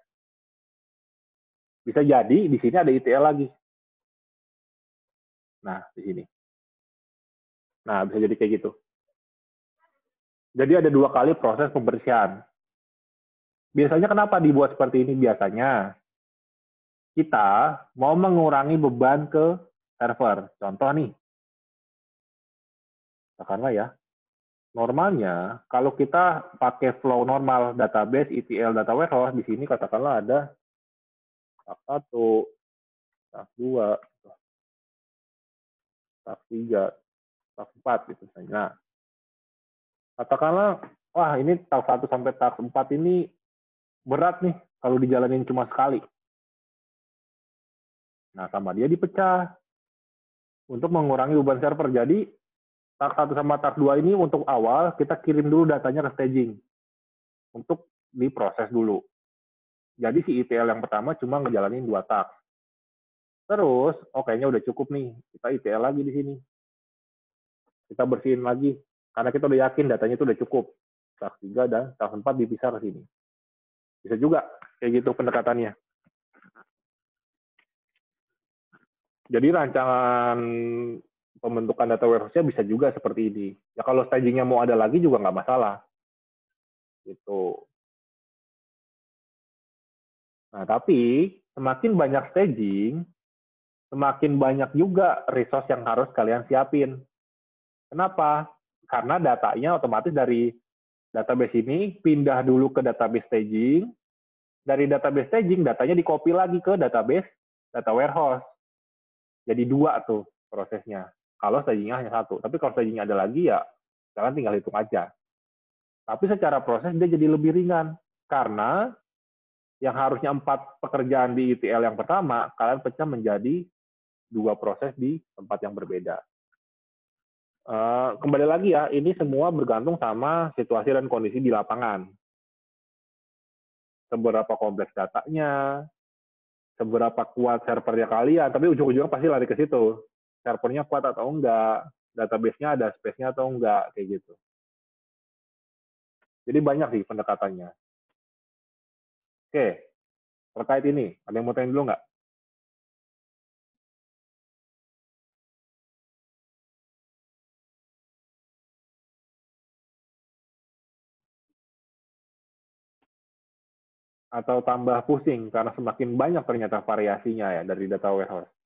Bisa jadi di sini ada ETL lagi. Nah, di sini. Nah, bisa jadi kayak gitu. Jadi ada dua kali proses pembersihan. Biasanya kenapa dibuat seperti ini? Biasanya kita mau mengurangi beban ke server. Contoh nih, katakanlah ya, normalnya kalau kita pakai flow normal database ETL data warehouse di sini katakanlah ada tak satu, tak dua, tak tiga, tak empat gitu misalnya. Nah, katakanlah wah ini tak satu sampai tak empat ini berat nih kalau dijalanin cuma sekali. Nah, sama dia dipecah untuk mengurangi beban server. Jadi tak satu sama tak dua ini untuk awal kita kirim dulu datanya ke staging untuk diproses dulu. Jadi si ETL yang pertama cuma ngejalanin dua tak. Terus, oh kayaknya udah cukup nih, kita ETL lagi di sini. Kita bersihin lagi, karena kita udah yakin datanya itu udah cukup. Tak 3 dan tak 4 dipisah ke sini. Bisa juga kayak gitu pendekatannya. Jadi rancangan pembentukan data warehouse-nya bisa juga seperti ini. Ya kalau staging-nya mau ada lagi juga nggak masalah. Gitu. Nah, tapi semakin banyak staging, semakin banyak juga resource yang harus kalian siapin. Kenapa? Karena datanya otomatis dari database ini pindah dulu ke database staging. Dari database staging, datanya di copy lagi ke database data warehouse. Jadi dua tuh prosesnya. Kalau stagingnya hanya satu. Tapi kalau stagingnya ada lagi ya kalian tinggal hitung aja. Tapi secara proses dia jadi lebih ringan karena yang harusnya empat pekerjaan di ETL yang pertama, kalian pecah menjadi dua proses di tempat yang berbeda. Uh, kembali lagi ya, ini semua bergantung sama situasi dan kondisi di lapangan. Seberapa kompleks datanya, seberapa kuat servernya kalian, tapi ujung-ujungnya pasti lari ke situ. Servernya kuat atau enggak, database-nya ada space-nya atau enggak, kayak gitu. Jadi banyak sih pendekatannya. Oke, terkait ini, ada yang mau tanya dulu nggak? Atau tambah pusing karena semakin banyak ternyata variasinya ya dari data warehouse.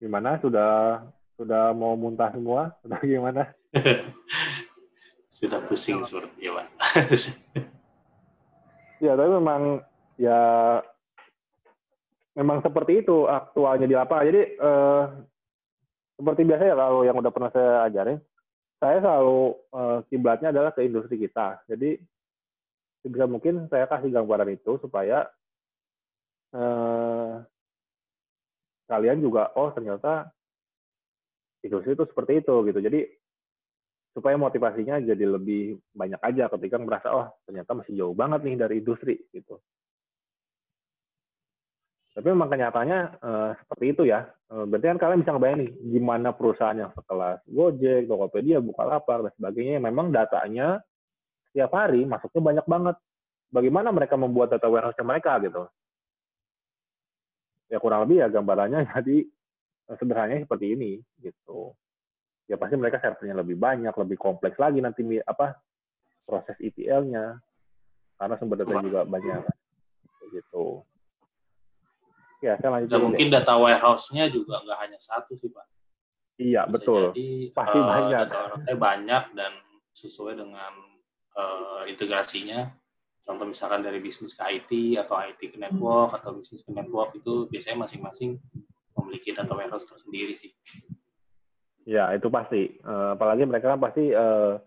Gimana? Sudah sudah mau muntah semua? Sudah gimana? Sudah pusing seperti Pak. ya, tapi memang ya memang seperti itu aktualnya di lapangan. Jadi eh, seperti biasa ya kalau yang udah pernah saya ajarin, saya selalu eh, kiblatnya adalah ke industri kita. Jadi sebisa mungkin saya kasih gambaran itu supaya eh, kalian juga oh ternyata industri itu seperti itu gitu. Jadi supaya motivasinya jadi lebih banyak aja ketika merasa oh ternyata masih jauh banget nih dari industri gitu. Tapi memang kenyataannya uh, seperti itu ya. Uh, berarti kan kalian bisa ngebayang gimana perusahaan yang sekelas Gojek, Tokopedia, Bukalapak dan sebagainya memang datanya setiap hari masuknya banyak banget. Bagaimana mereka membuat data warehouse mereka gitu ya kurang lebih ya gambarannya jadi eh, sederhananya seperti ini gitu. Ya pasti mereka servernya lebih banyak lebih kompleks lagi nanti apa proses ETL-nya karena sumber data juga banyak. Gitu. Ya saya lanjut Dan mungkin data warehouse-nya juga nggak hanya satu sih pak. Iya Bisa betul. jadi, pasti uh, banyak. data banyak dan sesuai dengan uh, integrasinya contoh misalkan dari bisnis ke IT atau IT ke network atau bisnis ke network itu biasanya masing-masing memiliki data warehouse tersendiri sih. Ya itu pasti. Uh, apalagi mereka kan pasti uh,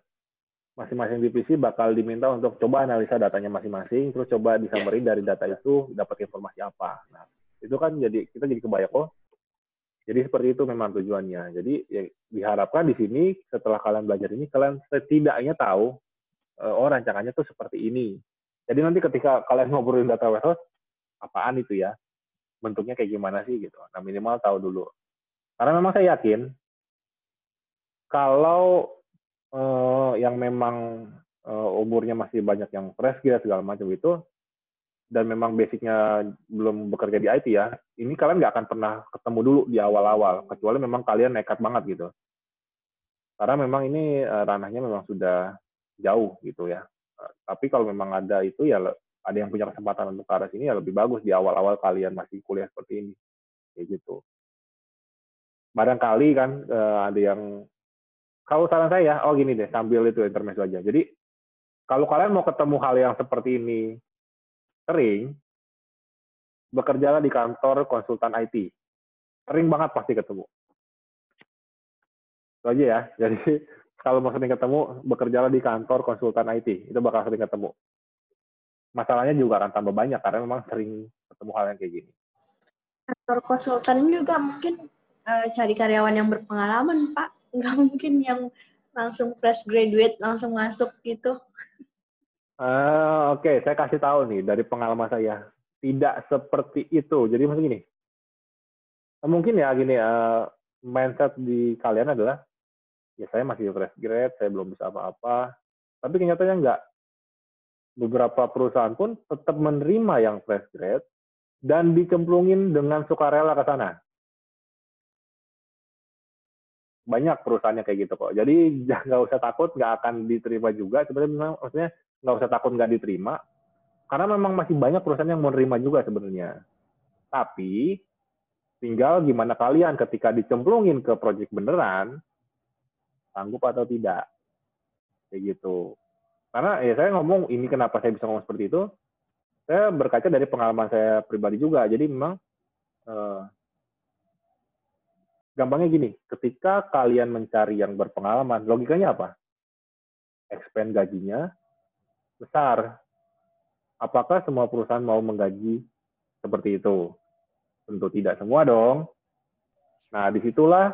masing-masing divisi bakal diminta untuk coba analisa datanya masing-masing, terus coba disamperin yeah. dari data itu dapat informasi apa. Nah itu kan jadi kita jadi kebayang oh jadi seperti itu memang tujuannya. Jadi ya, diharapkan di sini setelah kalian belajar ini kalian setidaknya tahu uh, oh rancangannya tuh seperti ini. Jadi nanti ketika kalian ngobrolin data warehouse, apaan itu ya? Bentuknya kayak gimana sih gitu. Nah minimal tahu dulu. Karena memang saya yakin kalau uh, yang memang uh, umurnya masih banyak yang fresh gitu segala macam itu dan memang basicnya belum bekerja di IT ya, ini kalian nggak akan pernah ketemu dulu di awal-awal, kecuali memang kalian nekat banget gitu. Karena memang ini uh, ranahnya memang sudah jauh gitu ya tapi kalau memang ada itu ya ada yang punya kesempatan untuk ke arah sini ya lebih bagus di awal-awal kalian masih kuliah seperti ini. Kayak gitu. Barangkali kan uh, ada yang kalau saran saya oh gini deh sambil itu intermezzo aja. Jadi kalau kalian mau ketemu hal yang seperti ini sering bekerjalah di kantor konsultan IT sering banget pasti ketemu. Itu aja ya. Jadi kalau mau sering ketemu, bekerjalah di kantor konsultan IT. Itu bakal sering ketemu. Masalahnya juga akan tambah banyak karena memang sering ketemu hal yang kayak gini. Kantor konsultan juga mungkin uh, cari karyawan yang berpengalaman, Pak. Nggak mungkin yang langsung fresh graduate, langsung masuk gitu. Uh, Oke, okay. saya kasih tahu nih dari pengalaman saya. Tidak seperti itu. Jadi maksud gini, mungkin ya gini, uh, mindset di kalian adalah ya saya masih fresh grade, saya belum bisa apa-apa. Tapi kenyataannya enggak. Beberapa perusahaan pun tetap menerima yang fresh grade dan dicemplungin dengan sukarela ke sana. Banyak perusahaannya kayak gitu kok. Jadi nggak usah takut nggak akan diterima juga. Sebenarnya maksudnya nggak usah takut nggak diterima. Karena memang masih banyak perusahaan yang menerima juga sebenarnya. Tapi tinggal gimana kalian ketika dicemplungin ke proyek beneran, sanggup atau tidak kayak gitu karena ya saya ngomong ini kenapa saya bisa ngomong seperti itu saya berkaca dari pengalaman saya pribadi juga. Jadi memang eh, gampangnya gini, ketika kalian mencari yang berpengalaman, logikanya apa? Expand gajinya besar. Apakah semua perusahaan mau menggaji seperti itu? Tentu tidak semua dong. Nah, di situlah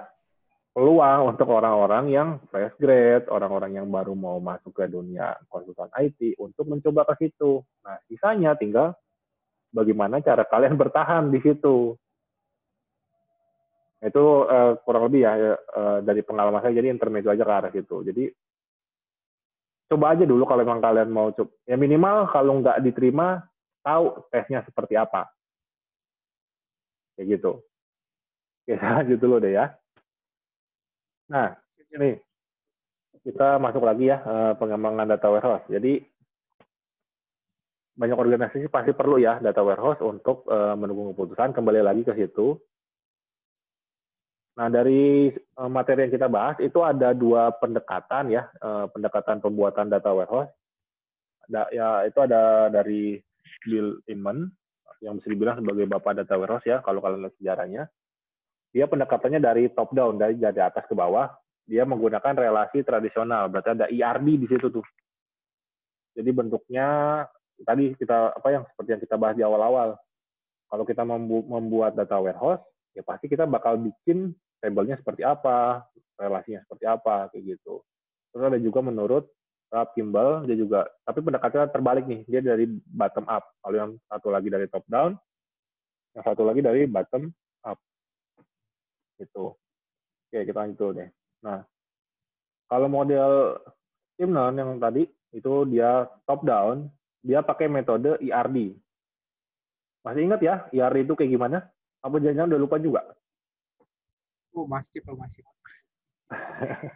peluang untuk orang-orang yang fresh grade, orang-orang yang baru mau masuk ke dunia konsultan IT untuk mencoba ke situ. Nah, sisanya tinggal bagaimana cara kalian bertahan di situ. Itu uh, kurang lebih ya uh, dari pengalaman saya, jadi intermezzo aja ke arah situ. Jadi coba aja dulu kalau memang kalian mau coba. Ya minimal kalau nggak diterima, tahu tesnya seperti apa. Kayak gitu. Oke, lanjut dulu deh ya. Nah, nih kita masuk lagi ya eh, pengembangan data warehouse. Jadi banyak organisasi pasti perlu ya data warehouse untuk uh, mendukung keputusan. Kembali lagi ke situ. Nah, dari uh, materi yang kita bahas itu ada dua pendekatan ya, pendekatan pembuatan data warehouse. Ya itu ada dari Bill Inman yang bisa dibilang sebagai bapak data warehouse ya kalau kalian lihat sejarahnya dia pendekatannya dari top down, dari dari atas ke bawah. Dia menggunakan relasi tradisional, berarti ada ERD di situ tuh. Jadi bentuknya tadi kita apa yang seperti yang kita bahas di awal-awal. Kalau kita membuat data warehouse, ya pasti kita bakal bikin tabelnya seperti apa, relasinya seperti apa, kayak gitu. Terus ada juga menurut Rob Kimball, dia juga, tapi pendekatannya terbalik nih, dia dari bottom up. Kalau yang satu lagi dari top down, yang satu lagi dari bottom itu oke kita lanjut deh. Nah kalau model Timnon yang tadi itu dia top down dia pakai metode IRD masih ingat ya IRD itu kayak gimana? Apa jangan-jangan udah lupa juga? Oh masih pak masih.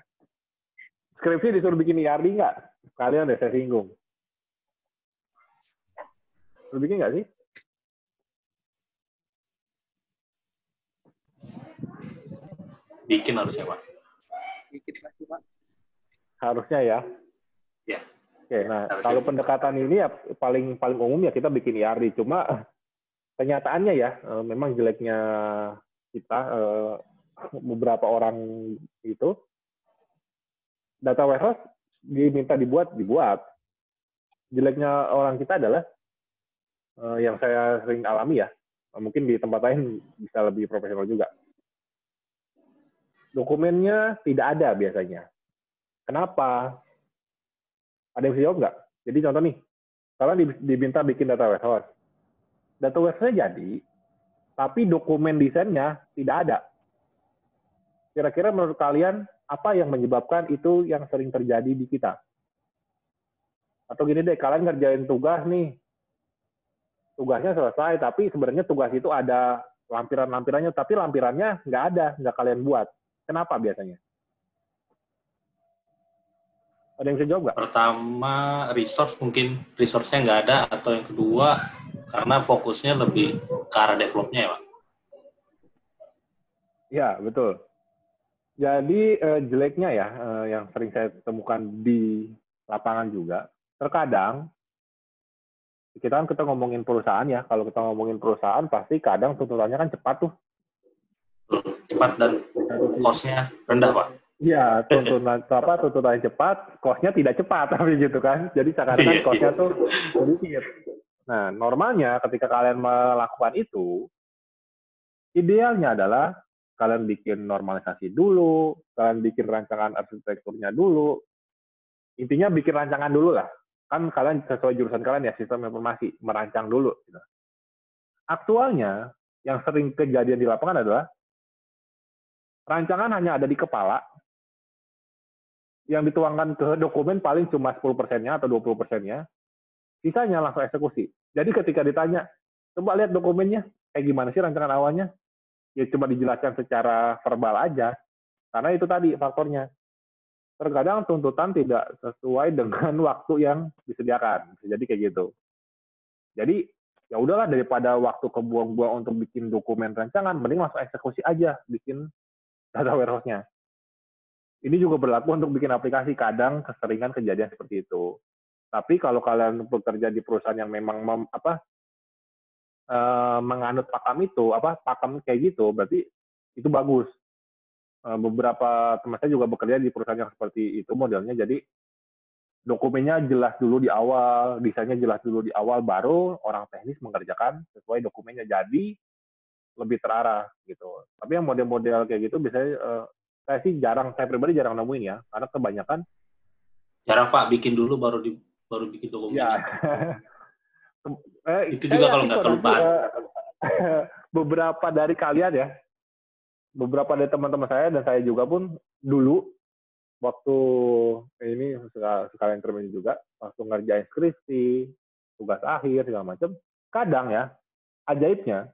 Skripsi disuruh bikin IRD nggak? Kalian deh saya singgung. Lu bikin nggak sih Bikin harusnya, Pak. Bikin pasti, Pak. Harusnya ya. Ya. Oke, nah harusnya. kalau pendekatan ini ya paling paling umum ya kita bikin IRD. Cuma kenyataannya ya eh, memang jeleknya kita eh, beberapa orang itu data warehouse diminta dibuat dibuat. Jeleknya orang kita adalah eh, yang saya sering alami ya. Mungkin di tempat lain bisa lebih profesional juga dokumennya tidak ada biasanya. Kenapa? Ada yang bisa jawab nggak? Jadi contoh nih, kalian diminta bikin data warehouse. Data warehouse-nya jadi, tapi dokumen desainnya tidak ada. Kira-kira menurut kalian, apa yang menyebabkan itu yang sering terjadi di kita? Atau gini deh, kalian ngerjain tugas nih, tugasnya selesai, tapi sebenarnya tugas itu ada lampiran-lampirannya, tapi lampirannya nggak ada, nggak kalian buat. Kenapa biasanya? Ada yang bisa jawab nggak? Pertama, resource mungkin resource-nya nggak ada, atau yang kedua, karena fokusnya lebih ke arah developnya ya, Pak? Ya, betul. Jadi eh, jeleknya ya, eh, yang sering saya temukan di lapangan juga, terkadang kita kan kita ngomongin perusahaan ya, kalau kita ngomongin perusahaan pasti kadang tuntutannya kan cepat tuh cepat dan kosnya rendah pak Iya, tuntutan apa tuntutan cepat, kosnya tidak cepat tapi gitu kan. Jadi seakan-akan iya, kosnya iya. tuh sedikit. Nah, normalnya ketika kalian melakukan itu, idealnya adalah kalian bikin normalisasi dulu, kalian bikin rancangan arsitekturnya dulu. Intinya bikin rancangan dulu lah. Kan kalian sesuai jurusan kalian ya, sistem informasi, merancang dulu. Gitu. Aktualnya, yang sering kejadian di lapangan adalah rancangan hanya ada di kepala, yang dituangkan ke dokumen paling cuma 10 persennya atau 20 persennya, sisanya langsung eksekusi. Jadi ketika ditanya, coba lihat dokumennya, kayak gimana sih rancangan awalnya? Ya cuma dijelaskan secara verbal aja, karena itu tadi faktornya. Terkadang tuntutan tidak sesuai dengan waktu yang disediakan. Jadi kayak gitu. Jadi ya udahlah daripada waktu kebuang-buang untuk bikin dokumen rancangan, mending langsung eksekusi aja, bikin data warehouse-nya. Ini juga berlaku untuk bikin aplikasi. Kadang keseringan kejadian seperti itu. Tapi kalau kalian bekerja di perusahaan yang memang mem, apa eh, menganut pakam itu, apa pakam kayak gitu, berarti itu bagus. Eh, beberapa teman saya juga bekerja di perusahaan yang seperti itu modelnya. Jadi dokumennya jelas dulu di awal, desainnya jelas dulu di awal, baru orang teknis mengerjakan sesuai dokumennya. Jadi lebih terarah gitu. Tapi yang model-model kayak gitu biasanya eh, saya sih jarang, saya pribadi jarang nemuin ya, karena kebanyakan Jarang Pak bikin dulu baru di baru bikin dokumen. ya eh, Itu juga kalau nggak kelupaan. eh, beberapa dari kalian ya, beberapa dari teman-teman saya dan saya juga pun dulu waktu ini sekalian termin juga, waktu ngerjain skripsi, tugas akhir segala macam, kadang ya ajaibnya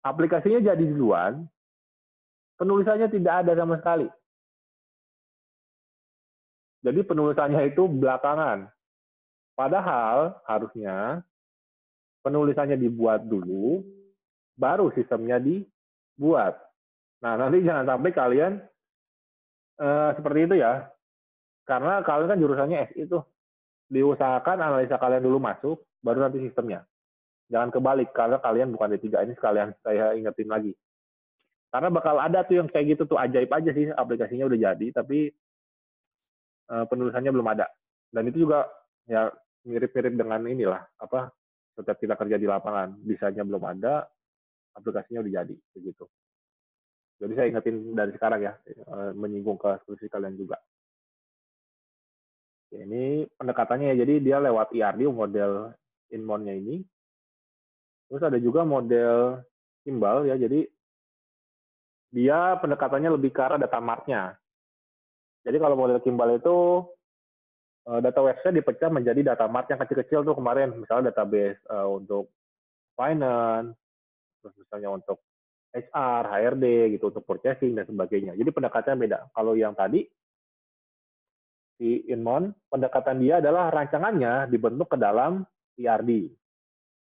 aplikasinya jadi duluan, penulisannya tidak ada sama sekali. Jadi penulisannya itu belakangan. Padahal harusnya penulisannya dibuat dulu, baru sistemnya dibuat. Nah, nanti jangan sampai kalian eh, seperti itu ya. Karena kalian kan jurusannya SI itu. Diusahakan analisa kalian dulu masuk, baru nanti sistemnya. Jangan kebalik, karena kalian bukan D3 ini sekalian saya ingetin lagi. Karena bakal ada tuh yang kayak gitu tuh ajaib aja sih aplikasinya udah jadi, tapi eh, penulisannya belum ada. Dan itu juga ya mirip-mirip dengan inilah apa setiap kita kerja di lapangan desainnya belum ada, aplikasinya udah jadi begitu. Jadi saya ingetin dari sekarang ya, eh, menyinggung ke skripsi kalian juga. Ini pendekatannya ya, jadi dia lewat IRD model inmonnya ini. Terus ada juga model timbal ya, jadi dia pendekatannya lebih ke arah data martnya. Jadi kalau model Kimball itu eh, data website dipecah menjadi data mart yang kecil-kecil tuh kemarin, misalnya database eh, untuk finance, terus misalnya untuk HR, HRD gitu untuk purchasing dan sebagainya. Jadi pendekatannya beda. Kalau yang tadi si Inmon, pendekatan dia adalah rancangannya dibentuk ke dalam ERD.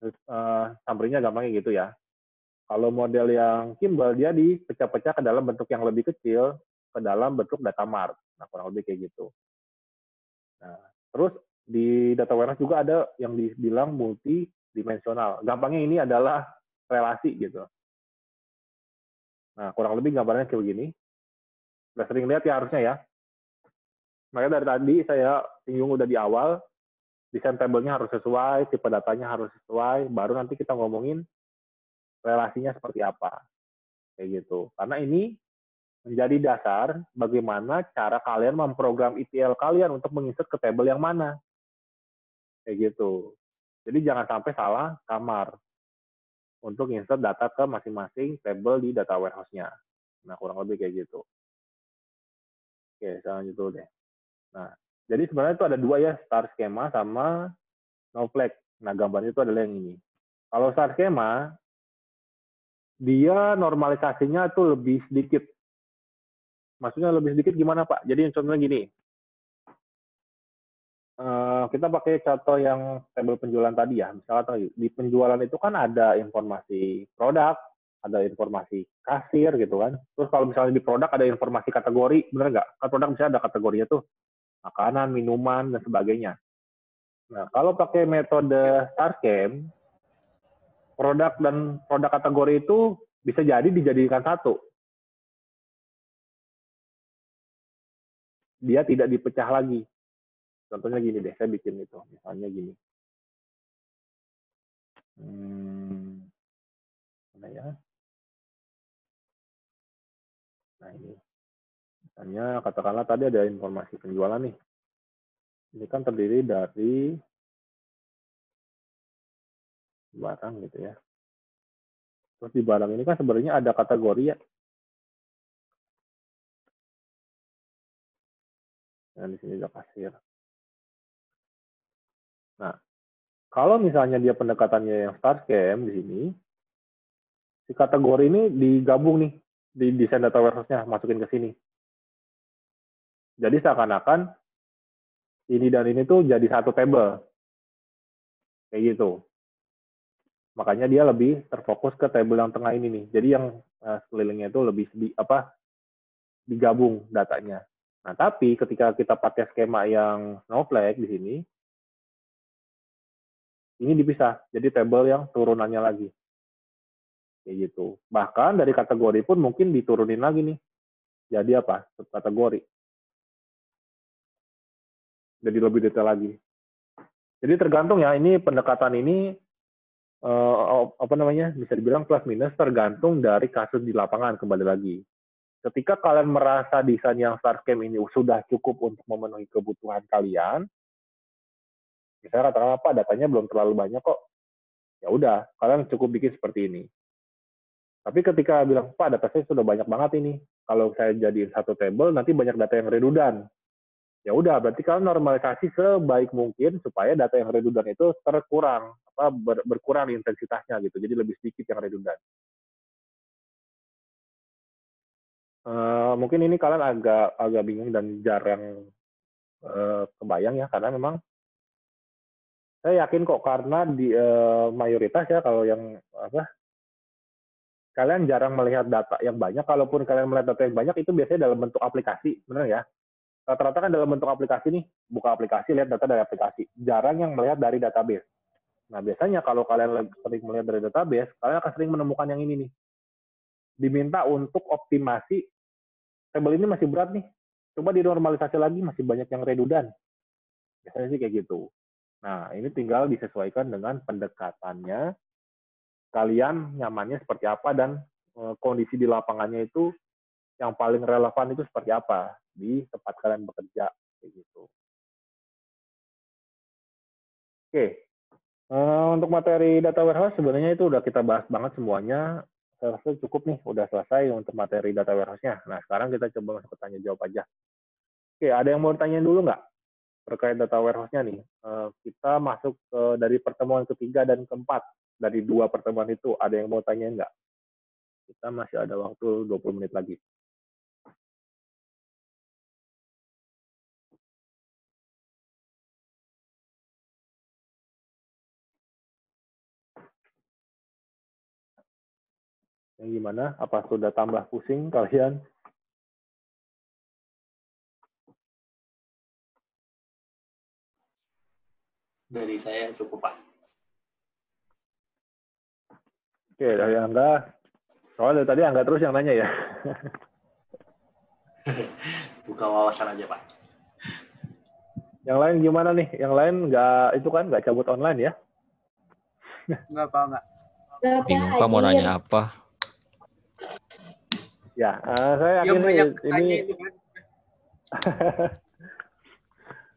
Eh, summary-nya gampangnya gitu ya. Kalau model yang Kimball dia dipecah-pecah ke dalam bentuk yang lebih kecil ke dalam bentuk data mart. Nah, kurang lebih kayak gitu. Nah, terus di data warehouse juga ada yang dibilang multidimensional. Gampangnya ini adalah relasi gitu. Nah, kurang lebih gambarnya kayak begini. Udah sering lihat ya harusnya ya. Makanya dari tadi saya singgung udah di awal, desain tabelnya harus sesuai, tipe datanya harus sesuai, baru nanti kita ngomongin relasinya seperti apa. Kayak gitu. Karena ini menjadi dasar bagaimana cara kalian memprogram ETL kalian untuk menginsert ke table yang mana. Kayak gitu. Jadi jangan sampai salah kamar untuk insert data ke masing-masing table di data warehouse-nya. Nah, kurang lebih kayak gitu. Oke, lanjut dulu deh. Nah, jadi sebenarnya itu ada dua ya, star schema sama snowflake. Nah, gambarnya itu adalah yang ini. Kalau star schema, dia normalisasinya itu lebih sedikit. Maksudnya lebih sedikit gimana, Pak? Jadi contohnya gini. Eh, kita pakai contoh yang tabel penjualan tadi ya. Misalnya di penjualan itu kan ada informasi produk, ada informasi kasir gitu kan. Terus kalau misalnya di produk ada informasi kategori, bener nggak? Kan produk misalnya ada kategorinya tuh makanan, minuman, dan sebagainya. Nah, kalau pakai metode StarChem, produk dan produk kategori itu bisa jadi dijadikan satu. Dia tidak dipecah lagi. Contohnya gini deh, saya bikin itu. Misalnya gini. Hmm, mana ya? Nah. Misalnya katakanlah tadi ada informasi penjualan nih. Ini kan terdiri dari barang gitu ya. Terus di barang ini kan sebenarnya ada kategori ya. Nah, di sini ada kasir. Nah, kalau misalnya dia pendekatannya yang star scam di sini, si kategori ini digabung nih di desain data warehouse-nya, masukin ke sini. Jadi seakan-akan ini dan ini tuh jadi satu table. Kayak gitu. Makanya dia lebih terfokus ke table yang tengah ini nih. Jadi yang uh, sekelilingnya itu lebih di, apa digabung datanya. Nah, tapi ketika kita pakai skema yang Snowflake di sini, ini dipisah jadi table yang turunannya lagi kayak gitu bahkan dari kategori pun mungkin diturunin lagi nih jadi apa kategori jadi lebih detail lagi jadi tergantung ya ini pendekatan ini eh, apa namanya bisa dibilang plus minus tergantung dari kasus di lapangan kembali lagi ketika kalian merasa desain yang start camp ini sudah cukup untuk memenuhi kebutuhan kalian misalnya katakanlah apa datanya belum terlalu banyak kok ya udah kalian cukup bikin seperti ini tapi ketika bilang, Pak, data saya sudah banyak banget ini. Kalau saya jadiin satu table, nanti banyak data yang redundan. Ya udah, berarti kalian normalisasi sebaik mungkin supaya data yang redundan itu terkurang, apa ber, berkurang intensitasnya gitu. Jadi lebih sedikit yang redundan. Uh, mungkin ini kalian agak agak bingung dan jarang uh, kebayang ya, karena memang saya yakin kok karena di uh, mayoritas ya kalau yang apa kalian jarang melihat data yang banyak. Kalaupun kalian melihat data yang banyak, itu biasanya dalam bentuk aplikasi, benar ya? Rata-rata kan dalam bentuk aplikasi nih, buka aplikasi, lihat data dari aplikasi. Jarang yang melihat dari database. Nah, biasanya kalau kalian sering melihat dari database, kalian akan sering menemukan yang ini nih. Diminta untuk optimasi, table ini masih berat nih. Coba dinormalisasi lagi, masih banyak yang redundant. Biasanya sih kayak gitu. Nah, ini tinggal disesuaikan dengan pendekatannya kalian nyamannya seperti apa dan e, kondisi di lapangannya itu yang paling relevan itu seperti apa di tempat kalian bekerja kayak gitu. Oke, e, untuk materi data warehouse sebenarnya itu udah kita bahas banget semuanya. Saya rasa cukup nih, udah selesai untuk materi data warehouse-nya. Nah, sekarang kita coba masuk ke tanya jawab aja. Oke, ada yang mau tanya dulu nggak terkait data warehouse-nya nih? E, kita masuk ke dari pertemuan ketiga dan keempat dari dua pertemuan itu ada yang mau tanya nggak? Kita masih ada waktu 20 menit lagi. Yang gimana? Apa sudah tambah pusing kalian? Dari saya cukup, Pak. Oke, dari Angga. Soalnya dari tadi Angga terus yang nanya ya. Buka wawasan aja, Pak. Yang lain gimana nih? Yang lain nggak itu kan nggak cabut online ya? Nggak, Pak, nggak. Bingung Pak mau nanya apa? Ya, uh, saya yakin nih, ini, kan.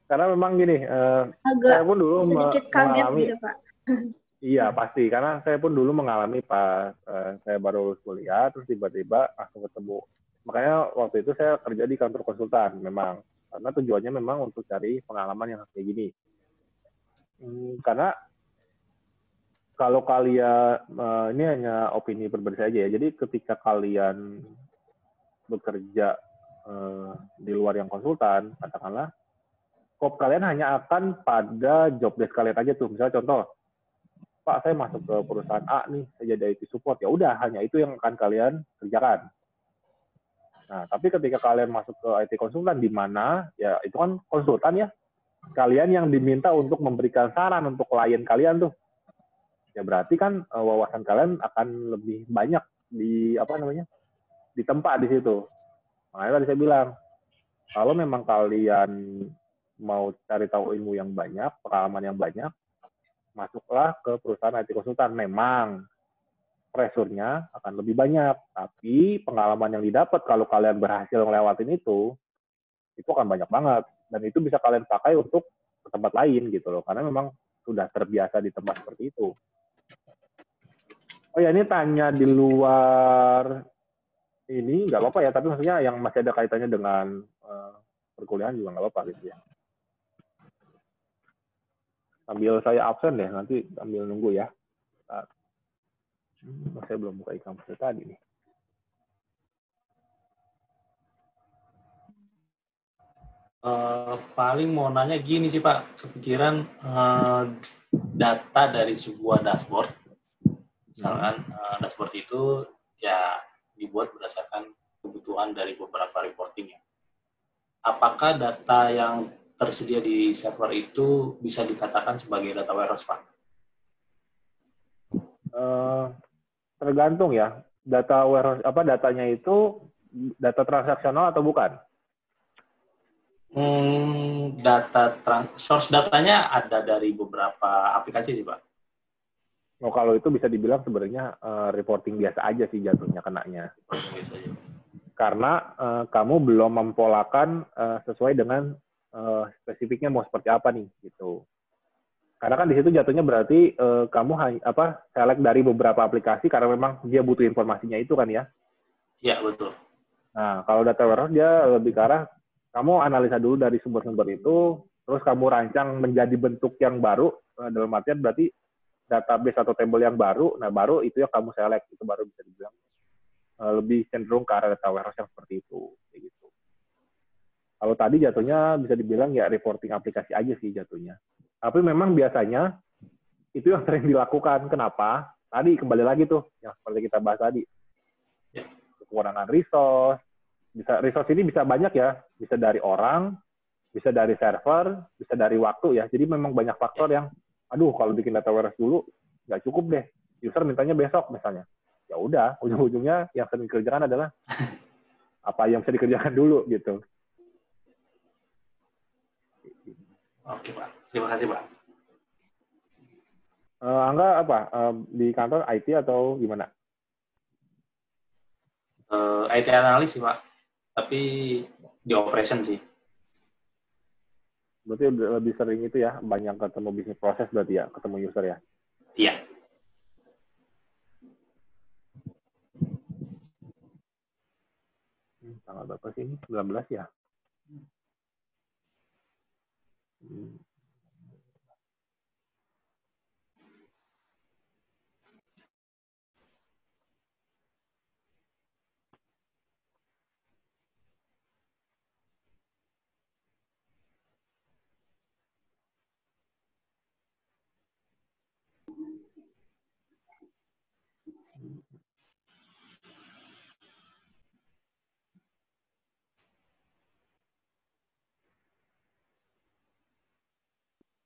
karena memang gini, uh, Agak saya pun dulu sedikit kaget mengalami, gitu, Pak. Iya pasti. Karena saya pun dulu mengalami pas uh, saya baru lulus kuliah terus tiba-tiba langsung ketemu. Makanya waktu itu saya kerja di kantor konsultan memang. Karena tujuannya memang untuk cari pengalaman yang kayak gini. Hmm, karena kalau kalian uh, ini hanya opini pribadi saja ya. Jadi ketika kalian bekerja uh, di luar yang konsultan katakanlah kop kalian hanya akan pada job desk kalian aja tuh misalnya contoh Pak saya masuk ke perusahaan A nih, saya jadi IT support, ya udah hanya itu yang akan kalian kerjakan. Nah, tapi ketika kalian masuk ke IT konsultan di mana ya itu kan konsultan ya, kalian yang diminta untuk memberikan saran untuk klien kalian tuh. Ya berarti kan uh, wawasan kalian akan lebih banyak di apa namanya? Di tempat di situ. Makanya tadi saya bilang, kalau memang kalian mau cari tahu ilmu yang banyak, pengalaman yang banyak, masuklah ke perusahaan IT konsultan. Memang pressure-nya akan lebih banyak, tapi pengalaman yang didapat kalau kalian berhasil ngelewatin itu, itu akan banyak banget. Dan itu bisa kalian pakai untuk ke tempat lain gitu loh, karena memang sudah terbiasa di tempat seperti itu. Oh ya, ini tanya di luar ini nggak apa-apa ya, tapi maksudnya yang masih ada kaitannya dengan uh, perkuliahan juga nggak apa-apa gitu ya. Sambil saya absen deh nanti sambil nunggu ya. Hmm, saya belum buka ikan tadi nih. Uh, paling mau nanya gini sih Pak. Kepikiran uh, data dari sebuah dashboard. Misalkan uh, dashboard itu ya dibuat berdasarkan kebutuhan dari beberapa reporting ya apakah data yang tersedia di server itu bisa dikatakan sebagai data warehouse, Pak? eh, tergantung ya data warehouse apa datanya itu data transaksional atau bukan? Hmm, data trans source datanya ada dari beberapa aplikasi sih pak. Oh, kalau itu bisa dibilang sebenarnya eh, reporting biasa aja sih jatuhnya kenanya. Aja. Karena eh, kamu belum mempolakan eh, sesuai dengan eh, spesifiknya mau seperti apa nih gitu. Karena kan di situ jatuhnya berarti eh, kamu hanya apa select dari beberapa aplikasi karena memang dia butuh informasinya itu kan ya. Iya betul. Nah, kalau data warehouse dia lebih ke arah kamu analisa dulu dari sumber-sumber itu, terus kamu rancang menjadi bentuk yang baru, eh, dalam artian berarti database atau table yang baru, nah baru itu yang kamu select, itu baru bisa dibilang eh, lebih cenderung ke arah data warehouse yang seperti itu. Kayak gitu. Kalau tadi jatuhnya bisa dibilang ya reporting aplikasi aja sih jatuhnya. Tapi memang biasanya itu yang sering dilakukan. Kenapa? Tadi kembali lagi tuh, yang seperti kita bahas tadi. Ya. Kekurangan resource, bisa resource ini bisa banyak ya, bisa dari orang, bisa dari server, bisa dari waktu ya. Jadi memang banyak faktor yang, aduh kalau bikin data warehouse dulu nggak cukup deh. User mintanya besok misalnya. Ya udah, ujung-ujungnya yang sering dikerjakan adalah apa yang bisa dikerjakan dulu gitu. Oke pak. Terima kasih pak. Eh, Angga apa eh, di kantor IT atau gimana? Eh, IT analis sih pak. Tapi di operation sih. Berarti udah lebih sering itu ya, banyak ketemu bisnis proses berarti ya, ketemu user ya. Iya. Hmm, tanggal berapa sih ini? 19 ya? Hmm.